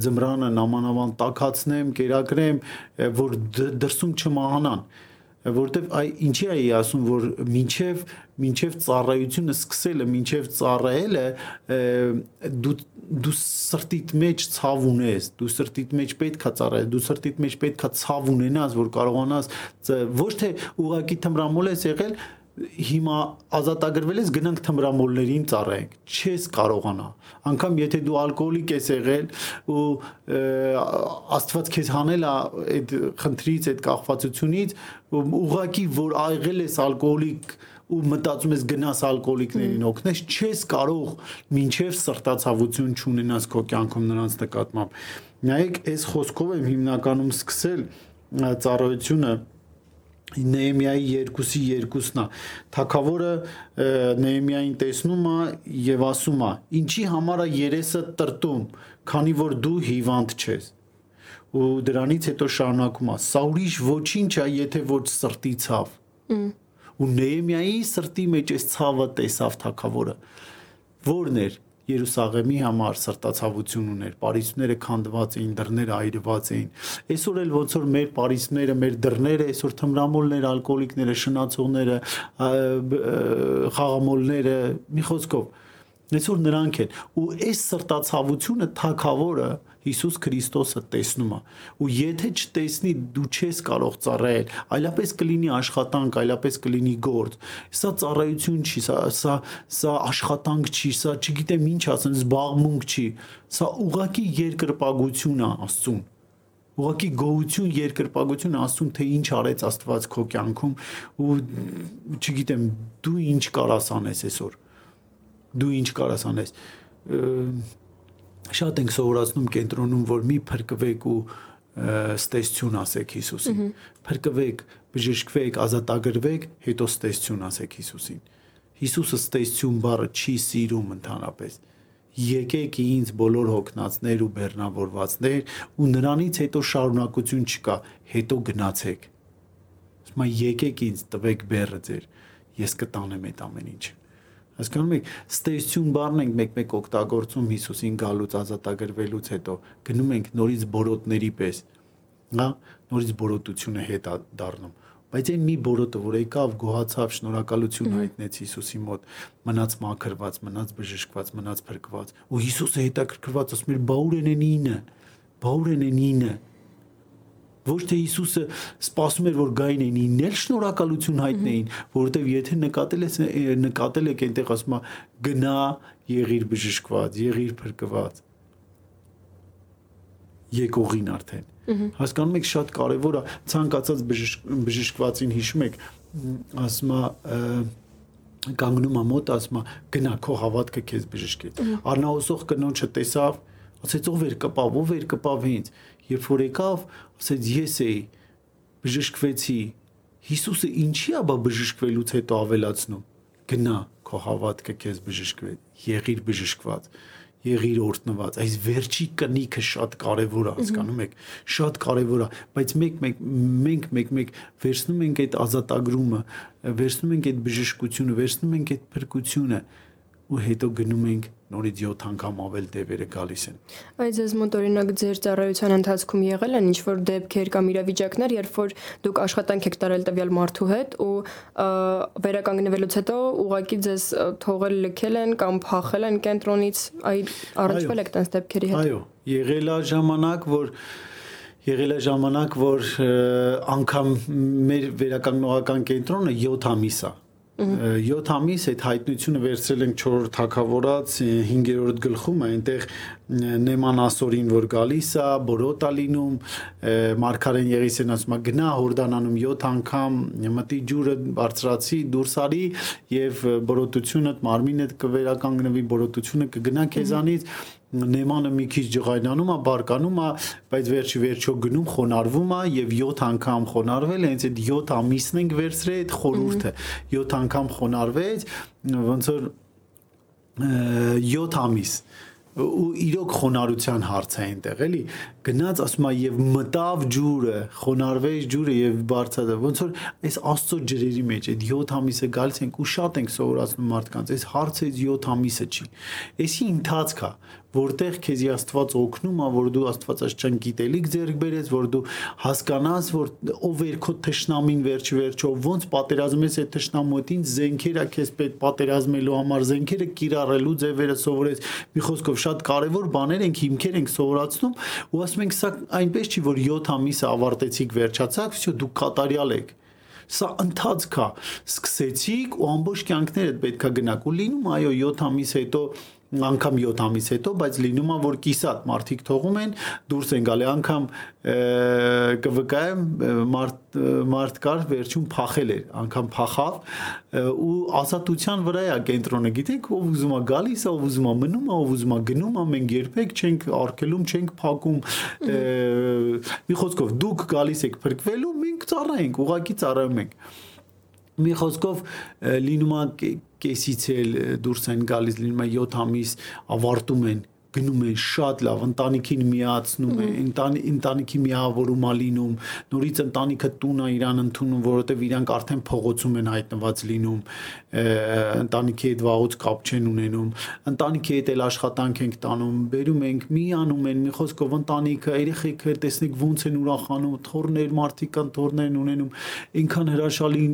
ձմռանը նամանավան տակացնեմ կերակրեմ որ դրսում չմահանան որովհետև այ ինչի է ասում որ մինչև մինչև ծառայությունը սկսելը, մինչև ծառայելը դու դու սրտիդ մեջ ցավ ունես, դու սրտիդ մեջ պետքա ծառայես, դու սրտիդ մեջ պետքա ցավ ունենաս, որ կարողանաս ոչ թե ուղակի թմրամոլ ես եղել, հիմա ազատագրվել ես գնանք թմրամոլներին ծառայենք չես կարողանա անկամ եթե դու ալկոհոլիկ ես եղել ու աստված քեզ հանել է այդ խնդրից այդ կախվածությունից ուղակի որ աղել ես ալկոհոլիկ ու մտածում ես գնաս ալկոհոլիկներին օգնես չես կարող մինչև սրտացավություն չունենաս քո կյանքում նրանց նկատմամբ նայեք այս խոսքով եմ հիմնականում սկսել ծառայությունը Նեեմիայի 2-ի 2-ն է։ Թագավորը Նեեմիային տեսնում է եւ ասում է. «Ինչի համար է երեսը տրտում, քանի որ դու հիվանդ չես»։ Ու դրանից հետո շարունակում է. «Սա ուրիշ ոչինչ է, եթե ոչ սրտի ցավ»։ Ու Նեեմիայի սրտի մեջ այս ցավը տեսավ թագավորը։ Որն էր Երուսաղեմի համար սրտացավություն ուներ։ Փարիսները քանդված էին, դռները այրված էին։ Այսօր էլ ոնց որ մեր Փարիսները, մեր դռները այսօր թմրամոլները, ալկոհոլիկները, շնացողները, խաղամոլները, մի խոսքով այսօր նրանք են ու այս սրտացավությունը թակավորը Հիսուս Քրիստոսը տեսնում է ու եթե չտեսնի դու չես կարող ծառայել այլապես կլինի աշխատանք այլապես կլինի գործ սա ծառայություն չի սա սա սա աշխատանք չի սա չգիտեմ ինչ ասեմ զբաղմունք չի սա ուղակի երկրպագություն է Աստծուն ուղղակի գոհություն երկրպագություն աստուն թե ինչ արեց Աստված քո կյանքում ու չգիտեմ դու ինչ կարաս անես այսօր դու ինչ կարաս անես շատ ենք սովորացնում կենտրոնում որ մի փրկվեք ու ստեսություն ասեք Հիսուսին փրկվեք բժշկվեք ազատագրվեք հետո ստեսություն ասեք Հիսուսին Հիսուսը ստեսություն բառը չի սիրում ընդհանրապես եկեք ինձ բոլոր հոգնածներ ու բեռնավորվածներ ու նրանից հետո շարունակություն չկա հետո գնացեք ասում եկեք ինձ տվեք բեռը ձեր ես կտանեմ այդ ամեն ինչը Հասկանում եք, ստեյություն բառն ենք մեկ-մեկ օգտագործում Հիսուսին գալուց ազատագրվելուց հետո գնում ենք նորից բորոտների պես։ Հա, նորից բորոտությունը հետ դառնում բայց այն մի բորոտը որ եկավ գոհացավ շնորհակալություն հայտնեց Հիսուսի մոտ մնաց մաքրված մնաց բժշկված մնաց փրկված ու Հիսուսը հետաքրքրված ասում էր բա ուր են ինը բա ուր են ինը ոչ թե Հիսուսը սպասում էր որ գային էին ինել շնորհակալություն հայտնեին, որովհետև եթե նկատել ես նկատել եք այնտեղ ասում է գնա եղիր բժշկված, եղիր փրկված եկողին արդեն։ Հասկանում եք շատ կարևոր է ցանկացած բժշկվածին հիշում եք ասում է կանգնում է մոտ ասում է գնա քո հավատքը քեզ բժշկի։ Արնաուսող կնոջը տեսավ, ասեց ով էր կպավ, ով էր կպավ ինձ։ Երբ որ եկավ, ասեց ես էի բժշկվեցի Հիսուսը ինչի է բա բժշկվելուց հետո ավելացնում գնա քո հավատքը քեզ բժշկվեց եղիր բժշկված եղիր օրտնված այս վերջի կնիքը շատ կարևոր է հասկանում եք շատ կարևոր է բայց մեկ մեկ մենք մեկ մեկ վերցնում ենք այդ ազատագրումը վերցնում ենք այդ բժշկությունը վերցնում ենք այդ փրկությունը ու հետո գնում ենք նորից 7 անգամ ավել դեպերը գալիս են։ Այս ես մոտ օրինակ ձեր ծառայության ընթացքում եղել են ինչ որ դեպքեր կամ իրավիճակներ, երբ որ դուք աշխատանք եք տարել տվյալ մարդու հետ ու վերականգնվելուց հետո ուղակի ձեզ թողել լքել են կամ փախել են կենտրոնից, այ առնչվել եք տես դեպքերի հետ։ Այո, եղել է ժամանակ, որ եղել է ժամանակ, որ անգամ մեր վերականգնողական կենտրոնը 7 ամիս է 7 ամիս այդ հայտնությունը վերցրել ենք 4-րդ թակավորած 5-րդ գլխում, այնտեղ Նեման ասորին որ գալիս է, բորոտա լինում, Մարգարեն Եղիսեն ասում է գնա Հորդանանում 7 անգամ մտի ջուրը բարձրացի, դուրս արի եւ բորոտությունդ մարմինդ կվերականգնվի, բորոտությունը կգնա քեզանից Նեմանը մի քիչ ջղայնանում է, բարկանում է, բայց վերջի վերջո գնում խոնարհվում է եւ 7 անգամ խոնարհվել, հենց այդ 7 ամիսն ենք վերցրել այդ խորուրդը։ 7 անգամ խոնարհվեց, ոնց որ 7 ամիս ու իրոք խոնարհության հարց է այնտեղ էլի գնաց ասում է եւ մտավ ջուրը խոնարհվեց ջուրը եւ բարձրացավ ոնց որ այս աստծո ջրերի մեջ այդ 7 ամիսը գալիս ենք ու շատ ենք սովորացնում մարդկանց այս հարցը 7 ամիսը չի էսի ընթացք է որտեղ քեզի Աստված օգնում է, որ դու Աստվածաշչան գիտելիք ձեռք բերես, որ դու հասկանաս, որ ով էր քո թշնամին վերջի վերջո, ոնց պատերազմես այդ թշնամոտին, զենքերը քեզ պետք պատերազմելու համար, զենքերը կիրառելու ձևերը սովորես։ Մի խոսքով շատ կարևոր բաներ ենք, հիմքեր ենք սովորացնում ու ասում ենք սա այնպես չի, որ 7 ամիսը ավարտեցիք, վերջացաք, всё դուք կատարյալ եք Սա ընթացք է։ Սկսեցիք ու ամբողջ կյանքներդ պետքա գնաք ու լինում այո 7 ամիս հետո անգամ 7 ամիս հետո, բայց լինում է որ կիսատ մարդիկ թողում են, դուրս են գալի անգամ կվկայեմ մարդ մարդ կար վերջում փախել էր, անգամ փախավ ու ազատության վրա է կենտրոնը, գիտեք, ով ուզում է գալիս, ով ուզում է մնում, ով ուզում է գնում, մենք երբեք չենք արկելում, չենք փակում։ Մի խոսքով դուք գալիս եք փրկվելու, մենք ծառայենք, ուղակի ծառայում ենք մի խոսքով լինում է կեսից էլ դուրս են գալիս լինում է 7 ամիս ավարտում են գնում են շատ լավ, ընտանիքին միացնում են, ընտանի ընտանիքի միավորում ա լինում, նորից ընտանիքը տուն է իրան ընդունում, որովհետև իրանք արդեն փողոցում են հայտնված լինում, ընտանիքի հետ վաղուց կապ չեն ունենում, ընտանիքի հետ էլ աշխատանք ենք տանում, բերում ենք, միանում են, մի խոսքով ընտանիքը, երեխեքը տեսնեք ոնց են ուրախանում, թորներ մարդիկ կան, թորներ են ունենում, այնքան հրաշալի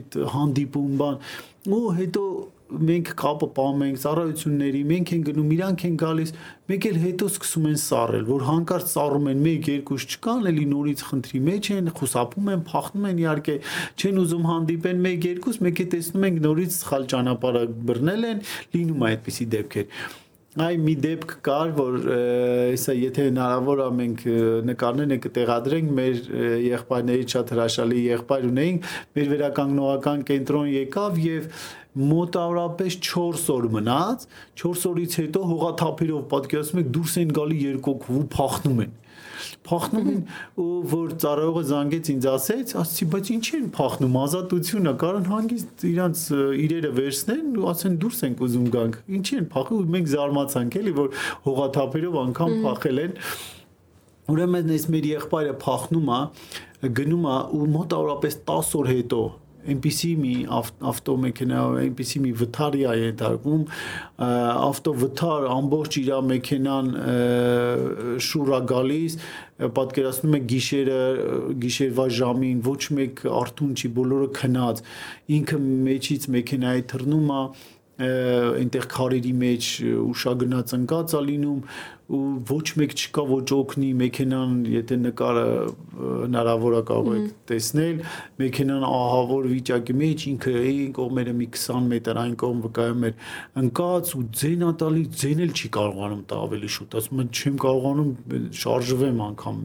այդ հանդիպում բան ու հետո մենք կապը պահում ենք ծառայությունների, մենք են գնում, իրանք են գալիս, մեկ էլ հետո սկսում են սառել, որ հանկարծ սառում են 1-2 չկան, էլի նորից խնդրի մեջ են, խուսափում են, փախնում են, իհարկե չեն ուզում հանդիպեն 1-2, մեկ է տեսնում ենք նորից սխալ ճանապարհը բռնել են, լինում է այդպիսի դեպքեր այ մի դեպք կար, որ հեսա եթե հնարավոր է մենք նկարներն կտեղադրենք մեր եղբայրների շատ հրաշալի եղբայր ունեինք, մեր վերականգնողական կենտրոն եկավ եւ մոտավորապես 4 օր մնաց, 4 օրից հետո հողաթափերով պատկերացնում եք դուրս են գալի երկոք ու փախնում են փախնում են ու որ ծառայողը զանգեց ինձ ասեց, ասացի, բայց ինչի են փախնում, ազատությունը, կարան հանգիստ իրանց իրերը վերցնեն ու ասեն դուրս ենք ուզում գանք։ Ինչի են փախում, մենք զարմացանք էլի, որ հողաթափերով անգամ փախել են։ Ուրեմն այս մեր եղբայրը փախնում է, գնում է ու մոտավորապես 10 օր հետո այնպիսի մի ավտոմեքենա, այնպիսի մի վթարի է ենթարկվում, ավտովթար ամբողջ իր մեքենան շուրա գալիս, պատկերացնում եք գիշերը, գիշերվա ժամին ոչ մեկ արթուն չի, բոլորը քնած, ինքը մեջից մեքենայի թռնում է, այնտեղ քարերի մեջ ուշագնաց ընկած է լինում ու ոչ մեկ չկա ոչ օգնի մեքենան եթե նկարը հնարավոր է կարող եք տեսնել մեքենան ահավոր վիճակի մեջ ինքը այն կողմերը մի 20 մետր այն կողմ վկայում էր ընկած ու ձենատալի ձենել չի կարողանում տա ավելի շուտ ասում եմ չեմ կարողանում շարժվեմ անգամ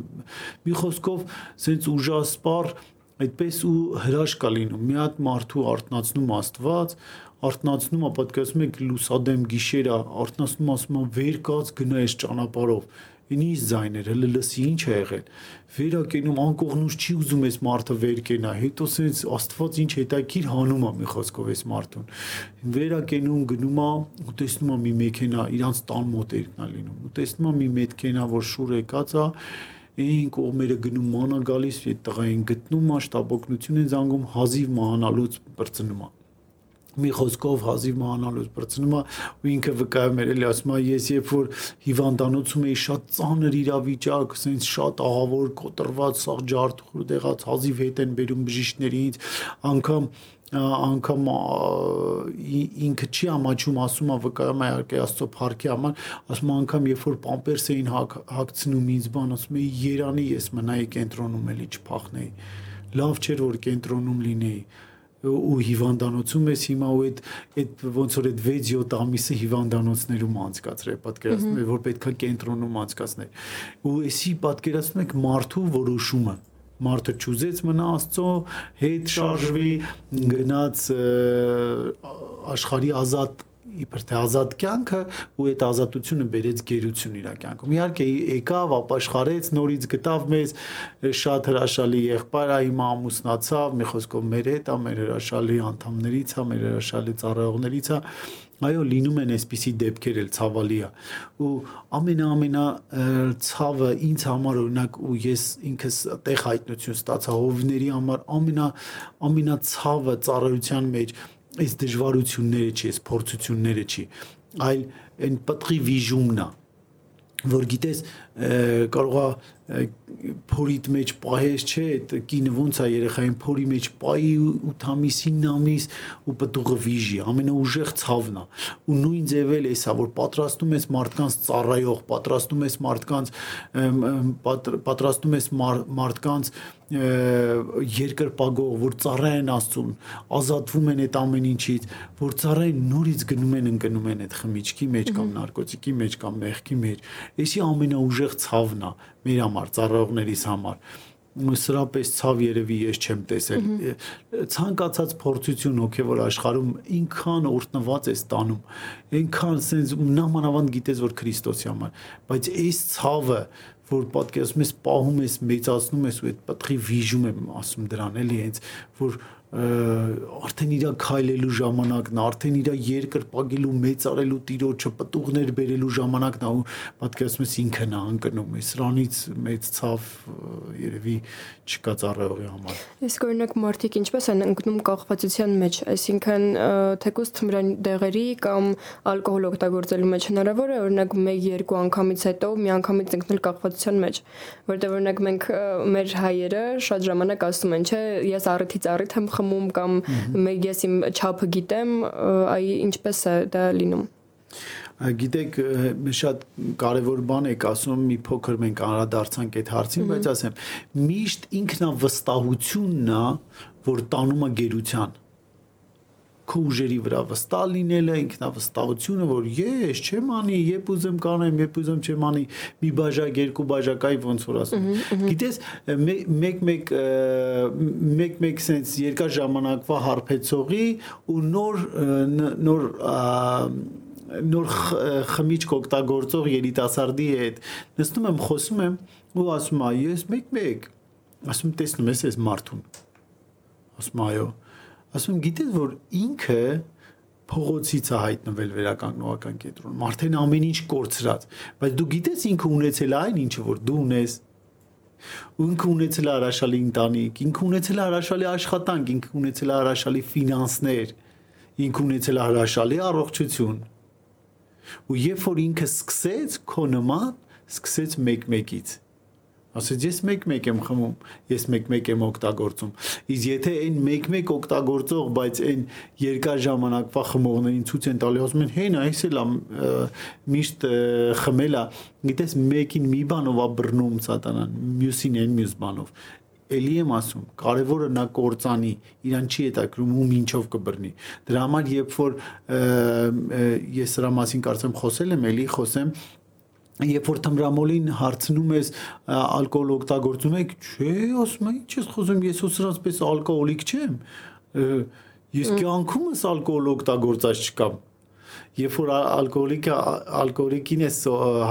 մի խոսքով սենց ուժասպար այդպես ու հրաշք կա լինում մի հատ մարդու արտնացնում Աստված արտնացնում է, պատկերացնում եք լուսադեմ գիշերա, արտնացնում ասում է վեր կաց գնա այս ճանապարհով ինի զայներ, հələ լսի ինչ է եղել։ Վերակենում անկողնուց չի ուզում այս մարդը վեր կենա, հետո սենց Աստված ինչ հետաքրիր հանում է մի խոսքով այս մարդուն։ Վերակենում գնում է ու տեսնում է մի մեքենա, իրանց տան մոտ երկնա լինում։ Ու տեսնում է մի մեքենա, որ շուր եկած է, այն կողմերը գնում մանա գալիս, այդ տղային գտնում է, շտաբօգնություն են զանգում, հազիվ մահանալուց բրծնում է մի խոսքով հազիվ մահանալուց բրցնում է ու ինքը վկայում էր էլի ասում է ես երբ որ հիվանդանոցում էի շատ ծանր իրավիճակ ասենց շատ ահավոր կոտրված սաղ ջարդուր դեղած հազիվ հետ են բերում բժիշկներից անգամ անգամ ինքը չի ամաչում ասում է վկայում է իհարկե աստծո փառքի համար ասում անգամ երբ որ պամպերս էին հակ, հագցնում ինձ բան ասում է երանի ես մնայի կենտրոնում էլի չփախնեի լավ չէր որ կենտրոնում լինեի ու հիվանդանոցում ես հիմա ու այդ այդ ոնց որ այդ 6-7 ամիսը հիվանդանոցներում անցկացրել պատկերացնում եք որ պետքա կենտրոնում անցկացնել ու էսի պատկերացնում եք մարդու որոշումը մարդը ճուզեց մնա աստծո հետ շարժվի գնաց աշխարհի ազատ իբր թե ազատ կյանքը ու այդ ազատությունը բերեց գերություն իր կյանքում։ Իհարկե եկավ, ապաշխարեց, նորից գտավ մեզ շատ հրաշալի եղբայր, հիմա ամուսնացավ, մի խոսքով մեր հետ, մեր հրաշալի անդամներից է, մեր հրաշալի ծառայողներից է այո լինում են այսպիսի դեպքեր էլ ցավալի է ու ամենաամենա ցավը ինձ համար օրինակ ու ես ինքս տեղ հայտնություն ստացա հովների համար ամենա ամենացավը ծառայության մեջ այս դժվարությունները չի, այս փորձությունները չի, այլ այն պատղի վիժումն է որ գիտես կարողա փորիդ մեջ պահես չէ այդ կինը ոնց է երեխային փորի մեջ պայի 8 ամիս 9 ամիս ու պտուղը վիժի ամենաուժեղ ցավն է ու նույն ձևել էսա որ պատրաստում ես մարդկանց ծառայող պատրաստում ես մարդկանց պատրաստում ես մարդկանց երկրպագող, որ ծառայեն Աստծուն, ազատվում են այդ ամեն ինչից, որ ծառայեն նորից գնում են ընկնում են այդ խմիչքի մեջ կամ նարկոտիկի մեջ կամ մեղքի մեջ։ Էսի ամենաուժեղ ցավն է մեր համար, ծառայողներիս համար սրապես ցավ երևի ես չեմ տեսել ցանկացած փորձություն հոգևոր աշխարհում ինքան օրտնված է ստանում այնքան sense նամանավանդ գիտես որ Քրիստոսի համար բայց այս ցավը որ պատկերացնում ես պահում ես մեծացնում ես ու այդ պտղի վիժում եմ ասում դրան էլի հենց որ արդեն իր քայլելու ժամանակն, արդեն իր երկրպագելու, մեծարելու տիրոջը պտուղներ բերելու ժամանակն է ու պատկերացնում ես ինքն է անկնում է սրանից մեծ ցավ երևի չկա ծառայողի համար։ Իսկ օրինակ մարդիկ ինչպես են ընկնում կախվածության մեջ, այսինքն թեկուզ թմրան դեղերի կամ ալկոհոլ օգտագործելու մեջ հնարավոր է օրինակ 1-2 անգամից հետո մի անգամից ընկնել կախվածության մեջ, որտեղ օրինակ մենք մեր հայերը շատ ժամանակ ասում են, չէ, ես առիթից առիթ եմ խմում կամ ես իմ չափը գիտեմ, այ ինչպես է դա լինում գիտեք շատ կարևոր բան եք ասում մի փոքր մենք անդրադարձանք այդ հարցին բայց ասեմ միշտ ինքնավստահությունն է որ տանում է գերության քո ուժերի վրա վստահ լինելը, ինքնավստահությունը, որ ես չեմ անի, երբ ուզեմ կանեմ, երբ ուզեմ չեմ անի, մի բաժակ, երկու բաժակයි ոնց որ ասում։ Գիտես, մեկ-մեկ մեկ-մեկ sense երկար ժամանակվա հարբեցողի ու նոր նոր նոր խմիչք օգտագործող երիտասարդի հետ նստում եմ, խոսում եմ ու ասում եմ, ես մեկ-մեկ ասում տեսնում ես այս մարդուն։ Ասում այո ասում գիտես որ ինքը փողոցից է հայտնվել վերականգնողական կենտրոն մարդեն ամեն ինչ կորցրած բայց դու գիտես ինքը ունեցել է այն ինչը որ դու ունես ինքը ունեցել է հրաշալի ընտանիք ինքը ունեցել է հրաշալի աշխատանք ինքը ունեցել է հրաշալի ֆինանսներ ինքը ունեցել է հրաշալի առողջություն ու երբ որ ինքը սկսեց քո նման սկսեց մեկ-մեկից ասեց ես մեկ-մեկ եմ խմում, ես մեկ-մեկ եմ օգտագործում։ Իսկ եթե այն մեկ-մեկ օգտագործող, բայց այն երկար ժամանակվա խմողներին ցույց են տալի, ասում են, հեն այս էլ միշտ խմելա, գիտես մեկին մի բանով է բռնում սատանան, մյուսին այն մյուս բանով էլի եմ ասում, կարևորը նա կործանի, իրան չի հետաքրում ում ինչով կբռնի։ Դրա համար երբ որ ես սրա մասին կարծեմ խոսել եմ, էլի խոսեմ, երբ որ թմրամոլին հարցնում ես ալկոհոլ օգտագործում եք, չէ, ասում եմ, ինչ ես խոսում, ես ու սրանց պես ալկոհոլիկ չեմ։ Ես կյանքումս ալկոհոլ օգտագործած չկամ երբ որ ալկոհոլիկը ալկոհոլիկին է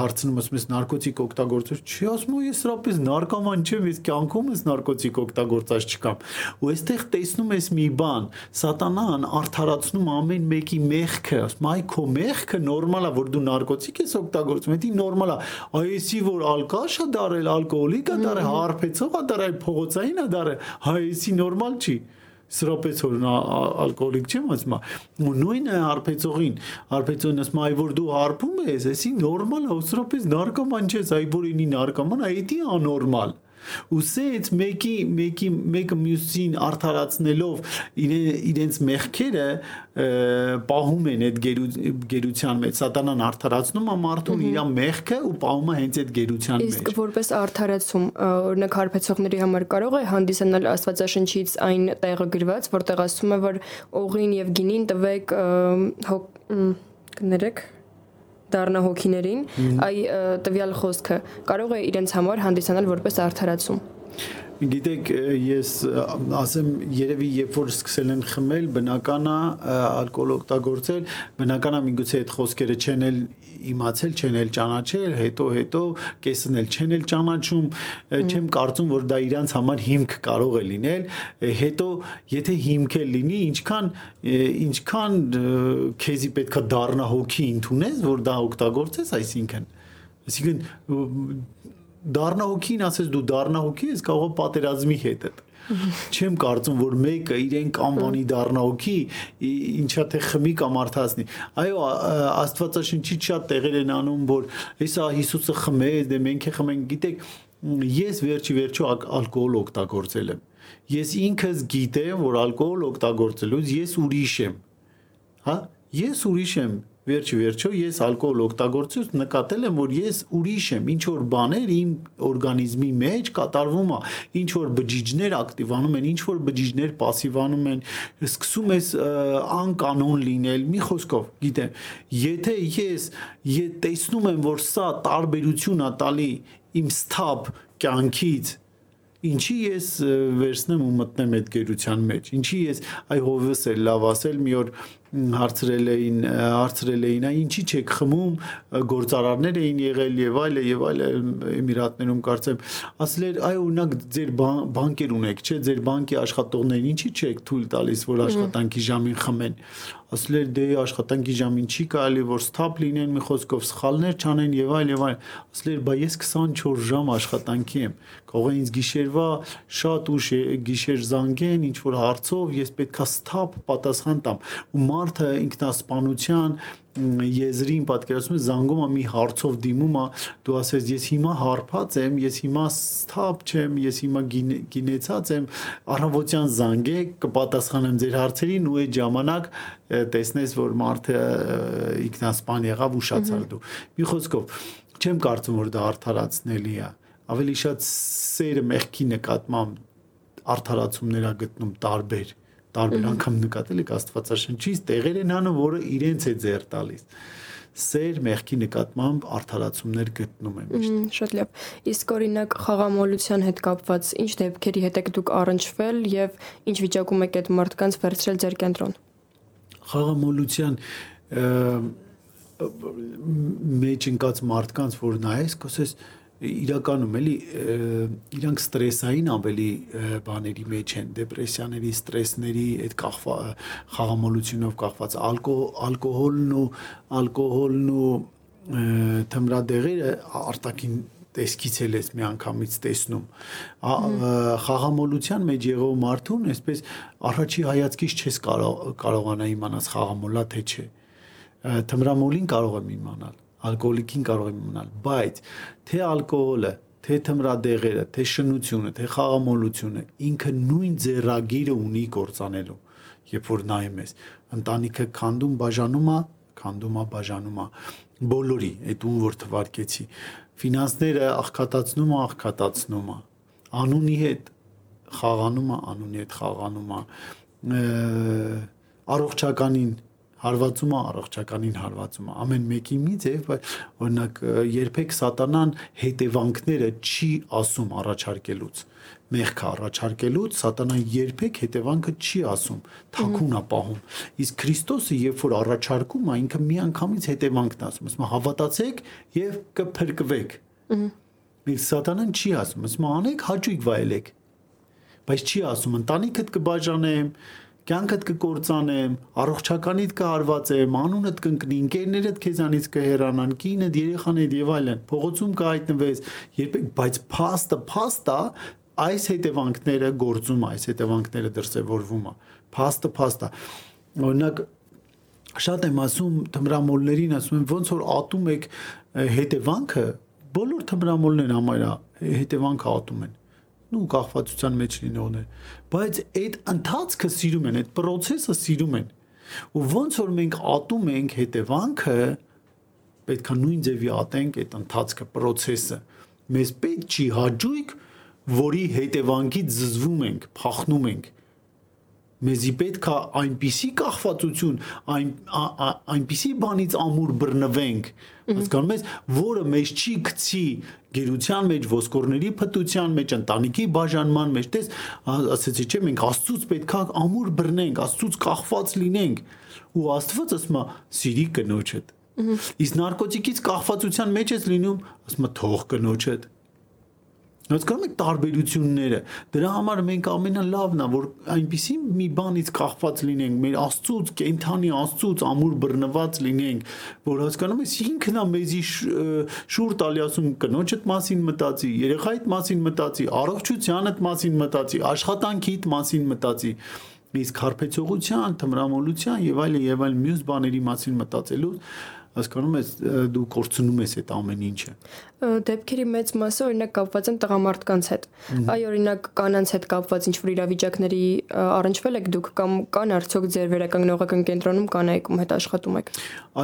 հարցնում ասում ես նարկոտիկ օգտագործող չի ասում ես սրապես նարկոման չեմ ես կյանքումս նարկոտիկ օգտագործած չկամ ու այստեղ տեսնում ես մի բան սատանան արդարացնում ամեն մեկի մեղքը ասում այ քո մեղքը նորմալ է որ դու նարկոտիկ ես օգտագործում դա նորմալ է այսի որ ալկաշ է դարել ալկոհոլիկ է դարել հարբեցող է դարել փողոցային է դարել հայեցի նորմալ չի սրոպեց որ նա ալկոհոլիկ չեմ ասում ու նույնը արբեցողին արբեցողին ասում այ որ դու հարբում ես էսի նորմալ է սրոպեց նարկոման չես այ որ ինի նարկոման այ դա անորմալ ու սենց մեկի մեկի մեկը մյուսին արդարացնելով իրենց մեղքերը պահում են այդ գերության մեջ սատանան արդարացնում է մարդուն իր մեղքը ու պահում է հենց այդ գերության մեջ իսկ որպես արդարացում օրինակ հարբեցողների համար կարող է հանդիսանալ աստվածաշնչից այն տեղը գրված որտեղ ասում է որ օղին եւ գինին տվեք կներեք դառնա հոգիներին, այ տվյալ խոսքը. Կարող է իրենց համար հանդիսանալ որպես արդարացում։ Գիտեք, ես ասեմ, երևի երբ որ սկսել են խմել, բնական է ալկոհոլ օգտագործել, բնական է միգուցե այդ խոսքերը չեն էլ իմացել, չեն էլ ճանաչել, հետո հետո կեսն էլ չեն էլ ճանաչում, չեմ կարծում, որ դա իրանց համար հիմք կարող է լինել, հետո եթե հիմք է լինի, ինչքան ինչքան քեզի պետքա դառնա հոգի ընդունես, որ դա օգտագործես, այսինքն Այսինքն դառնա հոգին, ասես դու դառնա հոգի, ես կարող պատերազմի հետ է Չեմ կարծում, որ մեկը իրեն կանվանի դառնա օքի, ինչա թե խմի կամ արդասնի։ Այո, Աստվածաշնչի շատ տեղեր են անում, որ հեսա Հիսուսը խմեց, դե մենք է խմենք, գիտեք, ես վերջի վերջո ալկոհոլ օգտագործել եմ։ Ես ինքս գիտեմ, որ ալկոհոլ օգտագործելուց ես ուրիշ եմ։ Հա? Ես ուրիշ եմ Վերջի վերջո ես ալկոհոլ օգտագործելուց նկատել եմ, որ ես ուրիշ եմ, ինչ որ բաներ իմ օրգանիզմի մեջ կատարվում է, ինչ որ բջիջներ ակտիվանում են, ինչ որ բջիջներ пассивանում են, սկսում ես անկանոն լինել, մի խոսքով, գիտեմ, եթե ես եթե տեսնում եմ, որ սա տարբերություն է տալի իմ սթապ կյանքից ինչի ես վերցնեմ ու մտնեմ այդ գերության մեջ ինչի ես այ հովս է լավ ասել մի օր որ հարցրել էին հարցրել էին այ ինչի չեք խմում գործարարներ էին եղել եւ այլը եւ այլը Էմիրատներում կարծեմ ասել էր այ օրինակ ձեր բանկեր ունեք չէ ձեր բանկի աշխատողներին ինչի չեք թույլ տալիս որ աշխատանքի ժամին խմեն ասել էր դե աշխատանքի ժամին չի կարելի որ սթափ լինեն մի խոսքով սխալներ չանեն եւ այլ եւ այլ ասել էր բա ես 24 ժամ աշխատանքի եմ կարող է ինձ գիշերվա շատ ուշ գիշեր զանգեն ինչ որ հարցով ես պետքա սթափ պատասխան տամ ու մարդը ինքնասպանության եզրին պատկերացնում ես զանգում է մի հարցով դիմում է դու ասես ես հիմա հարբած եմ ես հիմա սթափ չեմ ես հիմա գինեցած եմ առավոտյան զանգեք կպատասխանեմ ձեր հարցերին ու այդ ժամանակ տեսնես որ մարդը ինքնասպան եղավ ուշացար դու մի խոսքով չեմ կարծում որ դա արդարացնելի է ավելի շատ սերը մեղքի նկատմամբ արդարացումներ ա գտնում տարբեր տարբեր անգամ նկատել եք Աստվածաշնչից տեղեր են անում, որը իրենց է ձեր տալիս սեր մեղքի նկատմամբ արդարացումներ գտնում եմ միշտ։ Շատ լավ։ Իսկ օրինակ խաղամոլության հետ կապված ինչ դեպքերի հետ եք դուք առնչվել եւ ինչ վիճակում եք այդ մարդկանց վերցրել ձեր կենտրոն։ Խաղամոլության մեջ ընկած մարդկանց որ նայես, կոսես իրականում էլի իրանք ստրեսային ավելի բաների մեջ են դեպրեսիաների ստրեսների այդ կախվա խաղամոլությունով կախված ալկոհոլն ու ալկոհոլն ու թմրադեղերը արտակին տեսքից էլ ես մի անգամից տեսնում խաղամոլության մեջ եղող մարդուն այսպես առաջի հայացքից չես կարող կարողանա իմանալ խաղամոլա թե չէ թմրամոլին կարող եմ իմանալ ալկոհոլիկին կարող է մնալ, բայց թե ալկոհոլը, թե թմրադեղերը, թե շնությունը, թե խաղամոլությունը ինքը նույն ձեռագիրը ունի կործանելու, երբ որ նայում ես, ընտանիքը քանդում բաժանում է, քանդում է բաժանում է բոլորի, այդ ում որ թվարկեցի, ֆինանսները աղքատացնում է, աղքատացնում է, անունի հետ խաղանում է, անունի հետ խաղանում է, առողջականին հարվածում է առողջականին հարվածում է ամեն մեկի մի ձև օրինակ երբեք սատանան հետևանքները չի ասում առաջարկելուց մեղք առաջարկելուց սատանան երբեք հետևանքը չի ասում թակուն է պահում իսկ Քրիստոսը երբ որ առաջարկում է ինքը միանգամից հետևանքն ասում ասում հավատացեք եւ կփրկվեք իսկ սատանան չի ասում ասում անեք հաճույք վայելեք բայց չի ասում ընտանիքդ կբաժանեմ կյանքդ կկործանեմ, առողջականիդ կհարվածեմ, անունդ կընկնի, ընկերներդ քեզանից կհեռանան, կինդ, երեխաներդ եւ այլն։ Փողոցում կհայտնվես, երբեք, բայց փաստը, փաստը այս հետևանքները գործում այս հետևանքները դրսևորվում է։ Փաստը, փաստը։ Օրինակ շատ եմ ասում թմրամոլներին, ասում եմ ոնց որ ատում եք հետևանքը, բոլոր թմրամոլներն համարյա հետևանքը ատում են ու կախվածության մեջ լինողներ բայց այդ ընթացքը սիրում են այդ process-ը սիրում են ու ոնց որ մենք ատում ենք հետևանքը պետքա նույն ձևի ատենք այդ ընթացքը process-ը մեզ պետք չի հաջույք որի հետևանքից զզվում ենք փախնում ենք մեզի պետք է այնպիսի կախվածություն, այն այնպիսի բանից ամուր բռնվենք, հասկանում ես, որը մեզ չի գցի գերության մեջ, ոսկորների փտության մեջ, ընտանիքի բաժանման մեջ, տես, ասեցի չէ, մենք Աստծուց պետք է ամուր բռնենք, Աստծուց կախված լինենք, ու Աստված ասում է՝ «Սիրի կնոջդ»։ Իսկ նարկոտիկից կախվածության մեջ ես լինում, ասում է՝ «Թող կնոջդ»։ Հասկանում եք տարբերությունները։ Դրա համար մենք ամենալավն է, որ այնպիսի մի բանից կախված լինենք, մեր Աստծուց, կենթանի Աստծուց ամուր բռնված լինենք, որ հասկանում ես ինքն է մեզի շուր տալի ասում կնոջդ մասին մտածի, երեխայիդ մասին մտածի, առողջությանդ մասին մտածի, աշխատանքիդ մասին մտածի իսկ հարբեցողության, թմրամոլության եւ այլ եւ այլ մյուս բաների մասին մտածելու հասկանում ես դու կորցնում ես այդ ամեն ինչը դեպքերի մեծ մասը օրինակ կապված են տղամարդկանց հետ այ օրինակ կանանց հետ կապված ինչ որ իրավիճակների առնչվել եք դուք կամ կան արդյոք ձեր վերականգնողական կենտրոնում կանայք ում հետ աշխատում եք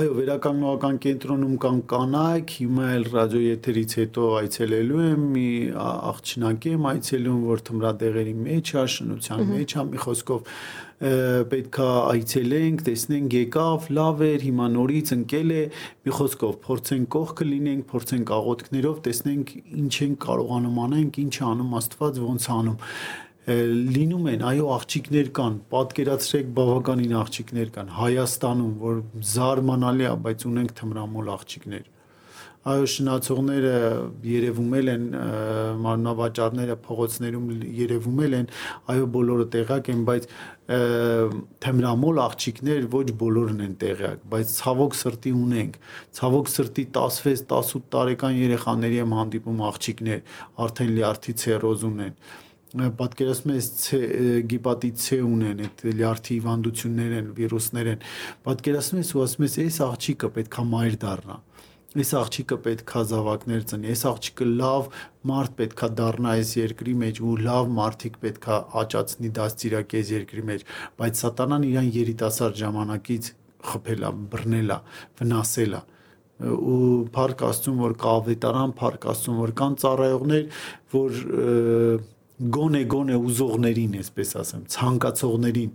այո վերականգնողական կենտրոնում կան կանայք հիմա էլ ռադիո եթերից հետո այցելելու եմ մի աղջնակի եմ այցելում որ թմրադեղերի մեջ է շնության մեջ է մի խոսքով պետքա այցելենք, տեսնենք եկավ, լավ էր, հիմա նորից ընկել է, մի խոսքով փորձենք կողքը լինենք, փորձենք աղոթքներով տեսնենք ինչ են կարողանում անենք, ինչ անում Աստված, ոնց անում լինում են, այո, աղջիկներ կան, պատկերացրեք բավականին աղջիկներ կան Հայաստանում, որ զարմանալի է, բայց ունենք թմրամոլ աղջիկներ այո շնացողները երևում են մարմնավաճառները փողոցներում երևում են այո բոլորը տեղակ են բայց թեմրամոլ աղջիկներ ոչ բոլորն են տեղյակ բայց ցավոք սրտի ունենք ցավոք սրտի 16-18 տարեկան երեխաների եմ հանդիպում աղջիկներ արդեն լյարդի ցերոզ ունեն պատկերացնում ես գիպատիտ C ունեն, այդ լյարդի հիվանդություններ են, վիրուսներ են։ Պատկերացնում ես ու ասում ես, այս աղջիկը պետքա մայր դառնա այս աղջիկը պետքա զավակներ ծնի, այս աղջիկը լավ մարդ պետքա դառնա այս երկրի մեջ ու լավ մարդիկ պետքա աճացնի դաստիարակի այս երկրի մեջ, բայց սատանան իրան երիտասարդ ժամանակից խփել է, բռնել է, վնասել է ու փառք Աստծուն որ կա ավետարան, փառք Աստծուն որ կան ծառայողներ, որ գոնե գոնե ուզողներին, այսպես ասեմ, ցանկացողներին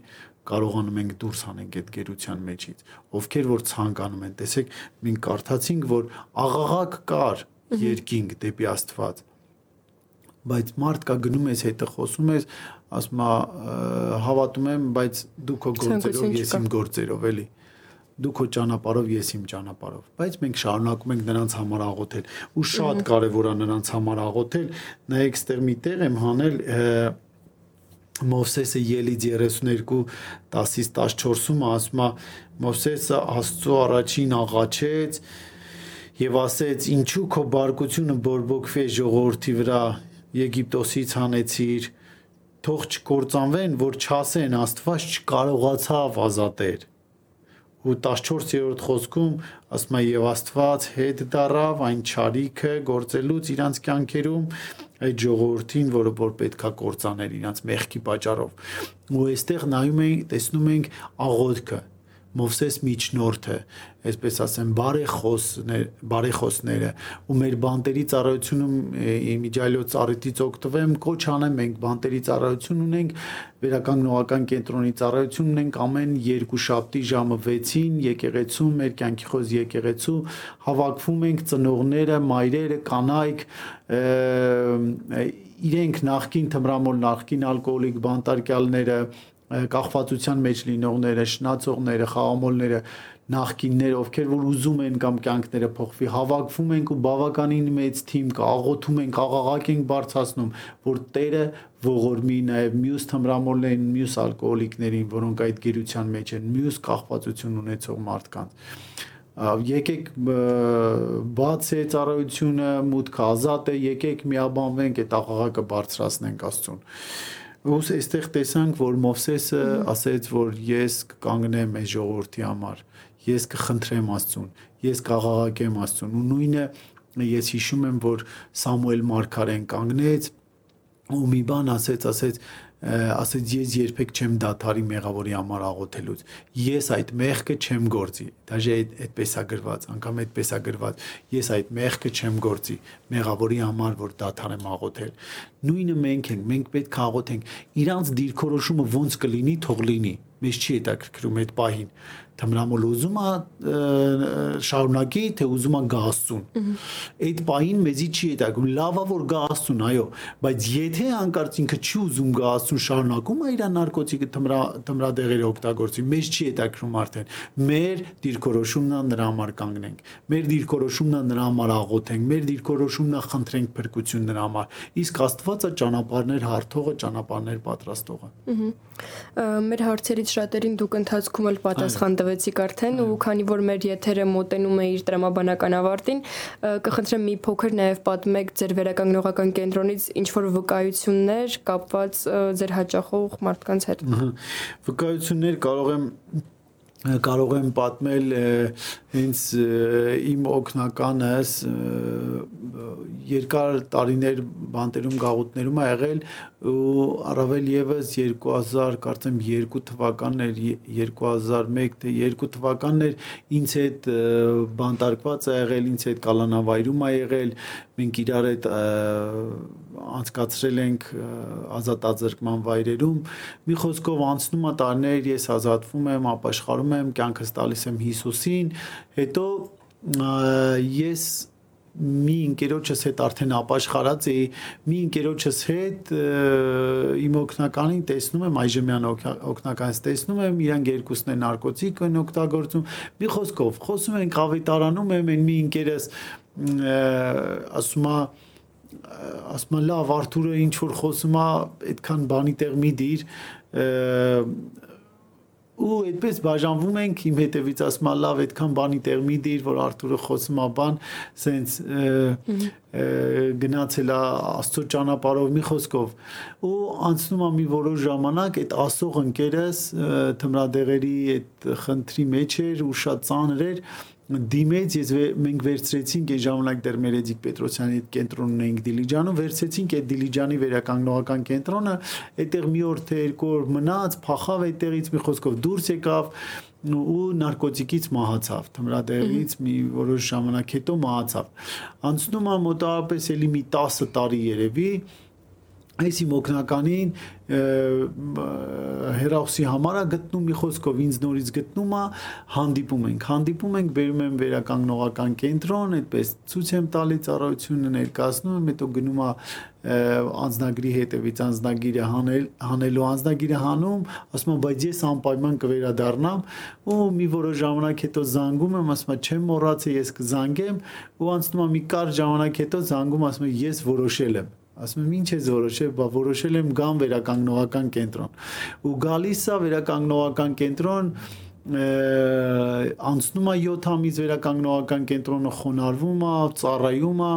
կարողանում ենք դուրս հանենք այդ գերության մեջից ովքեր որ ցանկանում են տեսեք մենք կարդացինք որ աղաղակ կար երկինք դեպի Աստված բայց մարդ կա գնում ես հետը խոսում ես ասում է հավատում եմ բայց դու քո գործերով ես իմ գործերով էլի դու քո ճանապարհով ես իմ ճանապարհով բայց մենք շարունակում ենք նրանց համար աղոթել ու շատ կարևոր է նրանց համար աղոթել նայեք ստեղ մի տեղ եմ հանել Մովսեսը ելից 32 10-ից 14-ում ասում է Մովսեսը Աստծո առաջին աղաչեց եւ ասեց ինչու քո բարկությունը բորբոքվի ժողովրդի վրա Եգիպտոսից հանեցիր թող չկործանվեն որ չասեն Աստված չկարողացավ ազատել ու 14-րդ խոսքում ասում է եւ Աստված հետ դարավ այն ճարիքը գործելուց իրանց կյանքերում այդ ժողովրդին, որը որ պետքա կործաներ իրանց մեղքի պատճառով։ Ու այստեղ նայում ենք, տեսնում ենք աղոթքը Մովսես միջնորդը, այսպես ասեմ, բարեխոսներ, բարեխոսները ու մեր բանտերի ծառայությունում իմիջիալոց ծառայից օգտվեմ, կոչ անեմ մենք բանտերի ծառայություն ունենք, վերականգնողական կենտրոնի ծառայություն ունենք ամեն երկու շաբթի ժամը 6-ին եկեղեցում, մեր կյանքի խոզ եկեղեցու հավաքվում ենք ծնողները, մայրերը, կանայք, իրենք նախքին թմրամոլ, նախքին ալկոհոլիկ բանտարկյալները, կախվածության մեջ լինողները, շնացողները, խաղամոլները, նախկիններ, ովքեր որ ուզում են կամ կյանքները փոխվի, հավաքվում ենք ու բավականին մեծ թիմ կա, աղոթում ենք, աղաղակ ենք բարձրացնում, որ Տերը ողորմի նաև մյուս թմրամոլներին, մյուս ալկոհոլիկներին, որոնք այդ գերության մեջ են, մյուս կախվածություն ունեցող մարդկանց եկեք բաց է ծառայությունը, մուտքը ազատ է, եկեք միաբանվենք այդ աղաղակը բարձրացնենք Աստծուն ոնց այստեղ տեսանք, որ Մովսեսը ասեց, որ ես կկանգնեմ այս ժողովրդի համար, ես կխնդրեմ Աստծուն, ես կաղաղակեմ Աստծուն։ Ու նույնը ես հիշում եմ, որ Սամուել Մարգարեն կանգնեց ու մի բան ասեց, ասեց, ասեց ես երբեք չեմ դաթարի մեղավորի համար աղոթելուց ես այդ մեղքը չեմ գործի դաժե այդ այդպես է գրված անգամ այդպես է գրված ես այդ մեղքը չեմ գործի մեղավորի համար որ դաթարեմ աղոթել նույնը մենք ենք մենք պետք է աղոթենք իրանց դիրքորոշումը ոնց կլինի թող լինի մեզ չի հետաքրքրում այդ պահին թմրամոլ ուզում է շարունակի, թե ուզում է գա Աստծուն։ Այդ պահին մեզի չի հետագում, լավա որ գա Աստծուն, այո, բայց եթե հանկարծ ինքը չի ուզում գա Աստծուն, շարունակում է իր նարկոտիկը թմրա թմրադեղերը օգտագործի, մեզ չի հետաքրում արդեն։ Մեր դիրքորոշումն է նրա համար կանգնենք։ Մեր դիրքորոշումն է նրա համար աղոթենք, մեր դիրքորոշումն է խնդրենք փրկություն նրա համար։ Իսկ Աստվածը ճանապարհներ հարթողը, ճանապարհներ պատրաստողը։ Մեր հարցերից շատերին դուք ընթացքում էլ պատասխան տվեցիք արդեն ու քանի որ մեր եթերը մոտենում է իր տրամաբանական ավարտին, կխնդրեմ մի փոքր նաև պատմեք ձեր վերականգնողական կենտրոնից ինչ որ վկայություններ կապված ձեր հաճախող մարդկանց հետ։ Վկայություններ կարող եմ կարող եմ պատմել հենց իմ օկնականս երկար տարիներ բանտերում գաղութներում ա եղել ու առավել եւս 2000 կարծեմ 2 թվականներ 2001 թե 2 թվականներ ինձ հետ բանտարկված ա եղել ինձ հետ կալանավայրում ա եղել մենք իրար հետ անցկացրել ենք ազատազրկման վայրերում մի խոսքով անցնում է տարիներ ես ազատվում եմ ապաշխարում եմ կյանքս տալիս եմ Հիսուսին հետո ես մի ընկերոջս հետ արդեն ապաշխարած էի մի ընկերոջս հետ իմ օկնականին տեսնում եմ այժմյան օկնականից տեսնում եմ իրանք երկուսն են նարկոտիկ են օգտագործում մի խոսքով խոսում ենք ավետարանում եմ այն մի ընկերս ասում է ասում է լավ Արթուրը ինչ որ խոսում է այդքան բանի տեղ մի դիր ու այդպես բաժանվում ենք իմ հետևից ասում լավ այդքան բանի տեղ մի դիր որ Արթուրը խոսում է բան սենց գնացել է Աստծո ճանապարհով մի խոսքով ու անցնում է մի որոշ ժամանակ այդ ասող ընկերս թմրադեղերի այդ խնդրի մեջ էր ու շատ ծանր էր դիմեց ես մենք վերցրեցինք այն ժամանակ դեռ Մերեդիկ Պետրոսյանի այդ կենտրոնն էինք Դիլիջանում վերցրեցինք այդ Դիլիջանի վերականգնողական կենտրոնը այդտեղ մի օր թե երկու օր մնաց փախավ այդտեղից մի խոսքով դուրս եկավ ու նարկոտիկից մահացավ թմրադեղից մի որոշ ժամանակ հետո մահացավ անցնում է մոտավորապես էլի մի 10 տարի երևի այս իմ օկնականին հերոսի համարա գտնում մի խոսքով ինձ նորից գտնում է հանդիպում ենք հանդիպում ենք բերում եմ վերականգնողական կենտրոն այդպես ցույց եմ տալի ծառայությունը ներկայացնում եմ հետո գնում է անձնագրի հետևից անձնագիրը հանել հանելու անձնագիրը հանում ասում եմ բայց ես անպայման կվերադառնամ ու մի որոշ ժամանակ հետո զանգում եմ ասում եմ չեմ մոռացել ես կզանգեմ ու անցնում է մի կարճ ժամանակ հետո զանգում ասում եմ ես որոշել եմ ասում եմ ինչ ես որոշել, բա որոշել եմ գամ վերականգնողական կենտրոն։ Ու գալիս է վերականգնողական կենտրոն անցնում է 7 ամիս վերականգնողական կենտրոնը խոնարհվում է, ծառայում է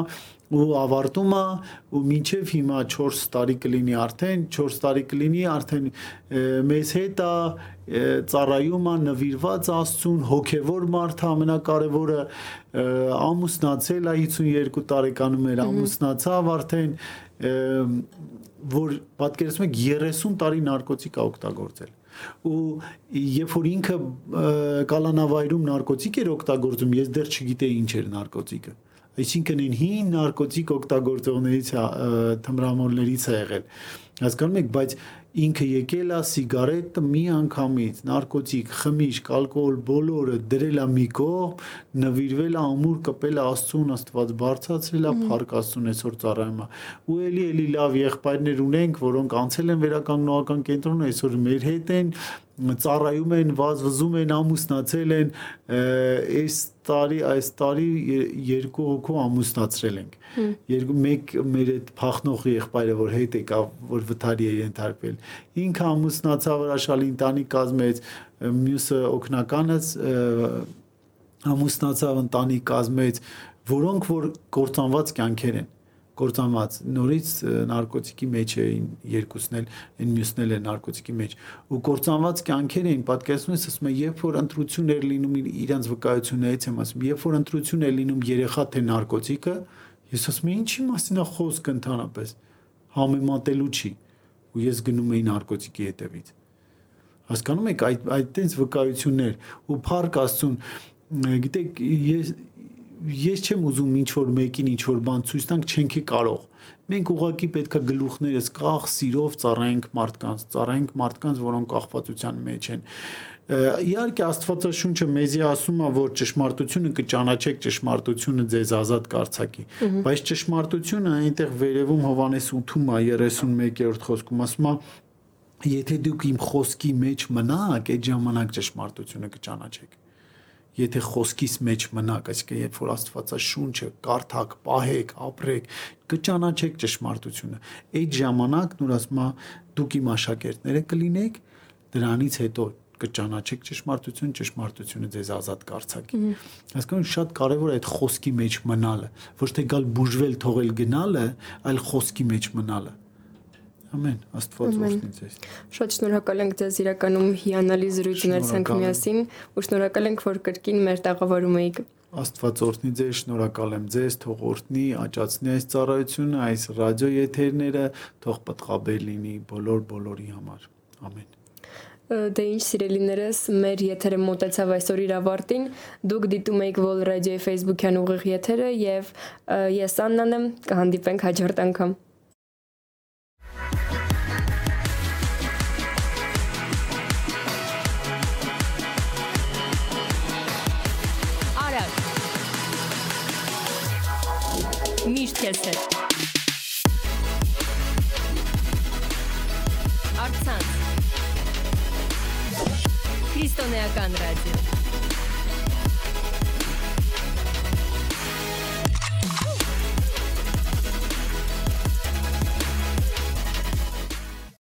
ու ավարտում է ու մինչև հիմա 4 տարի կլինի արդեն 4 տարի կլինի արդեն մեզ հետ է ծառայում է նվիրված աստծուն հոգևոր մարդ ամենակարևորը ամուսնացել է 52 տարեկանում էր ամուսնացավ արդեն որ պատկերացնում եք 30 տարի նարկոտիկ է օգտագործել ու երբ որ ինքը կալանավայրում նարկոտիկ էր օգտագործում ես դեռ չգիտեի ինչ էր նարկոտիկը այսինքն այն հին նարկոտիկ օգտագործողներից թմրամոլներից է եղել հասկանում եք բայց ինքը եկել է սիգարետը մի անգամից, նարկոտիկ, խմիչք, ալկոհոլ բոլորը դրել է մի կողմ, նվիրվել է ամուր կպել է Աստծուն, Աստված բարձրացրել է փառք Աստծուն այսօր ծառայում է։ Ու էլի էլի լավ եղբայրներ ունենք, որոնք անցել են վերականգնողական կենտրոնը, այսօր մեր հետ են, ծառայում են, վազվզում են, ամուսնացել են, այս տարի, այս տարի երկու հոգու ամուսնացրել ենք։ Երկու մեկ մեր այդ փախնող եղբայրը, որ հետ եկավ, որ վթարի է ենթարկվել։ Ինքը ամուսնացավ հրաշալի ընտանիք կազմեց, մյուսը օկնականս ամուսնացավ ընտանիք կազմեց, որոնք որ կործանված կյանքեր են կործանված նորից նարկոտիկի մեջ էին երկուսն էլ այն մյուսն էլ է նարկոտիկի մեջ ու կործանված կյանքեր էին պատկերացնում ես ասում եմ երբ որ ընտրություն էր լինում իրանց վկայություններից եմ ասում երբ որ ընտրություն է լինում երեխա թե նարկոտիկը ես ասում եմ ինչի մասին է խոսքը ընդհանրապես համեմատելու չի ու ես գնում էի նարկոտիկի հետևից հասկանում եք այդ այդ տենց վկայություններ ու փառք աստծուն գիտեք ես ես չեմ ուզում ինչ որ մեկին ինչ որ բան ցույց տանք, չենք կարող։ Մենք ուղակի պետքա գլուխներս կախ սիրով ծառայենք մարդկանց, ծառայենք մարդկանց, որոնք կախվածության մեջ են Իհարկե Աստվածաշունչը մեզի ասում է, որ ճշմարտությունը կճանաչեք ճշմարտությունը ձեզ ազատ կարծակի, բայց ճշմարտությունը այնտեղ վերևում Հովանես 8-ում է 31-րդ խոսքում ասում է Եթե դուք իմ խոսքի մեջ մնաք, այդ ժամանակ ճշմարտությունը կճանաչեք եթե խոսքիս մեջ մնաք, այսինքն երբ որ Աստվածաշունչը կարդակ, պահեք, ապրեք, կճանաչեք ճշմարտությունը։ Այդ ժամանակ նոր ասма դուք իմ աշակերտները կլինեք, դրանից հետո կճանաչեք ճշմարտություն, ճշմարտությունը ձեզ ազատ կարծակի։ Հասկանում շատ կարևոր է այդ խոսքի մեջ մնալը, ոչ թե գալ բուժվել, թողել գնալը, այլ խոսքի մեջ մնալը։ Ամեն, Աստված օրհնի ձեզ։ Շատ շնորհակալ ենք ձեզ իրականում հիանալի զրույց ունեցանք միասին ու շնորհակալ ենք որ կրկին մեր տաղավարում էիք։ Աստված օրհնի ձեզ, շնորհակալ եմ ձեզ, թող օրհնի, աճացնի այս ծառայությունը, այս ռադիո եթերները, թող պատղաբեր լինի բոլոր բոլորի համար։ Ամեն։ Դե ինչ սիրելիներս, մեր եթերը մոտեցավ այսօր իր ավարտին։ Դուք դիտում եք Vol Radio-ի Facebook-յան ուղիղ եթերը եւ ես Աննան եմ, կհանդիպենք հաջորդ անգամ։ քեզ հետ։ Արցանց։ Քրիստոնեական ռադիո։